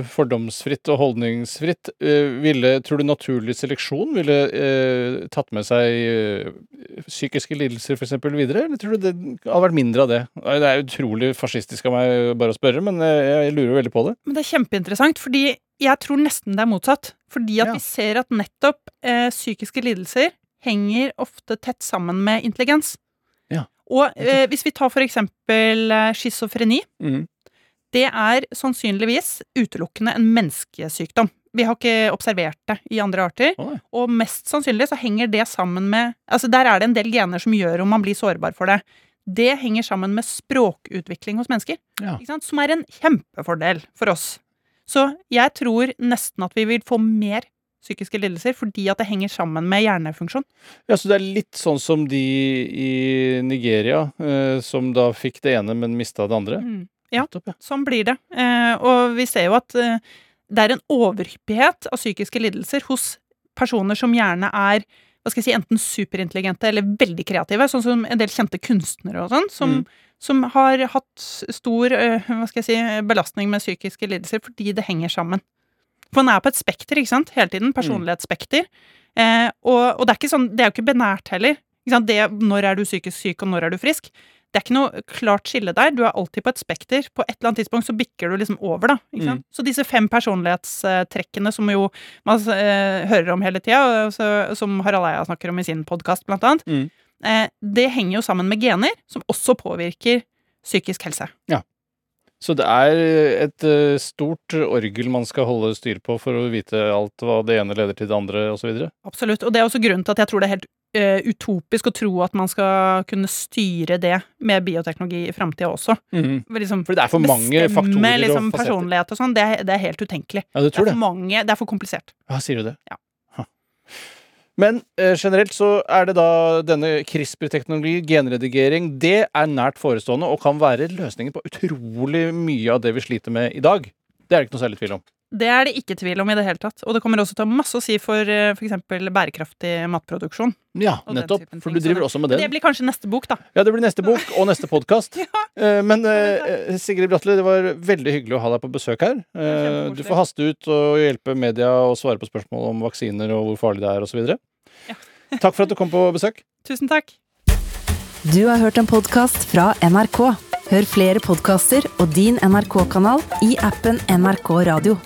fordomsfritt og holdningsfritt, uh, ville Tror du naturlig seleksjon ville eh, tatt med seg uh, psykiske lidelser f.eks. videre, eller tror du det hadde vært mindre av det? Det er utrolig fascistisk av meg bare å spørre, men uh, jeg lurer veldig på det. Men det er kjempeinteressant, fordi jeg tror nesten det er motsatt. Fordi at Ja. vi ser at nettopp eh, psykiske lidelser henger ofte tett sammen med intelligens. Og eh, hvis vi tar for eksempel schizofreni. Mm. det er sannsynligvis utelukkende en menneskesykdom. Vi har ikke observert det i andre arter, Å, og mest sannsynlig så henger det sammen med Altså der er det en del gener som gjør om man blir sårbar for det. Det henger sammen med språkutvikling hos mennesker. Ja. Ikke sant? Som er en kjempefordel for oss. Så jeg tror nesten at vi vil få mer psykiske lidelser fordi at det henger sammen med hjernefunksjon. Ja, så det er litt sånn som de i Nigeria, eh, som da fikk det ene, men mista det andre? Ja. Nettopp, ja. Sånn blir det. Eh, og vi ser jo at eh, det er en overhyppighet av psykiske lidelser hos personer som gjerne er hva skal jeg si, enten superintelligente eller veldig kreative, sånn som en del kjente kunstnere og sånn, som, Mm. som har hatt stor øh, hva skal jeg si, belastning med psykiske lidelser fordi det henger sammen. For man er på et spekter, ikke sant, hele tiden. Personlighetsspekter. Eh, og, og det er ikke sånn, det er jo ikke benært heller. Ikke sant? Det, når er du psykisk syk, og når er du frisk? Det er ikke noe klart skille der. Du er alltid på et spekter. På et eller annet tidspunkt så bikker du liksom over, da. Ikke sant? Så disse fem personlighetstrekkene som jo man eh, hører om hele tida, som Harald Eia snakker om i sin podkast, blant annet, Mm. eh, det henger jo sammen med gener, som også påvirker psykisk helse. Så det er et eh, stort orgel man skal holde styr på for å vite alt hva det ene leder til det andre, osv. Absolutt. Og det er også grunnen til at jeg tror det er helt uh, utopisk å tro at man skal kunne styre det med bioteknologi i framtida også. Mm. Liksom, for det er for mange bestemme faktorer liksom, og fasetter. personlighet og sånn, det, er- det er helt utenkelig. Ja, du Det tror er det? for mange, det er for komplisert. Ja, sier du det? Ja. Ha. Men eh, generelt så er det da denne CRISPR-teknologi, genredigering, det er nært forestående og kan være løsningen på utrolig mye av det vi sliter med i dag. Det er det ikke noe særlig tvil om. Det er det ikke tvil om i det hele tatt. Og det kommer også til å ha masse å si for f.eks. for eksempel bærekraftig matproduksjon. Ja, nettopp. For du driver også med Det den. blir kanskje neste bok, da. Ja, det blir neste bok og neste <laughs> podkast. Ja. Men eh, Sigrid Bratteli, det var veldig hyggelig å ha deg på besøk her. Eh. Du får haste ut og hjelpe media å svare på spørsmål om vaksiner og hvor farlig det er osv. Ja. <laughs> Takk for at du kom på besøk. Tusen takk. Du har hørt en podkast fra NRK. Hør flere podkaster og din NRK-kanal i appen NRK Radio.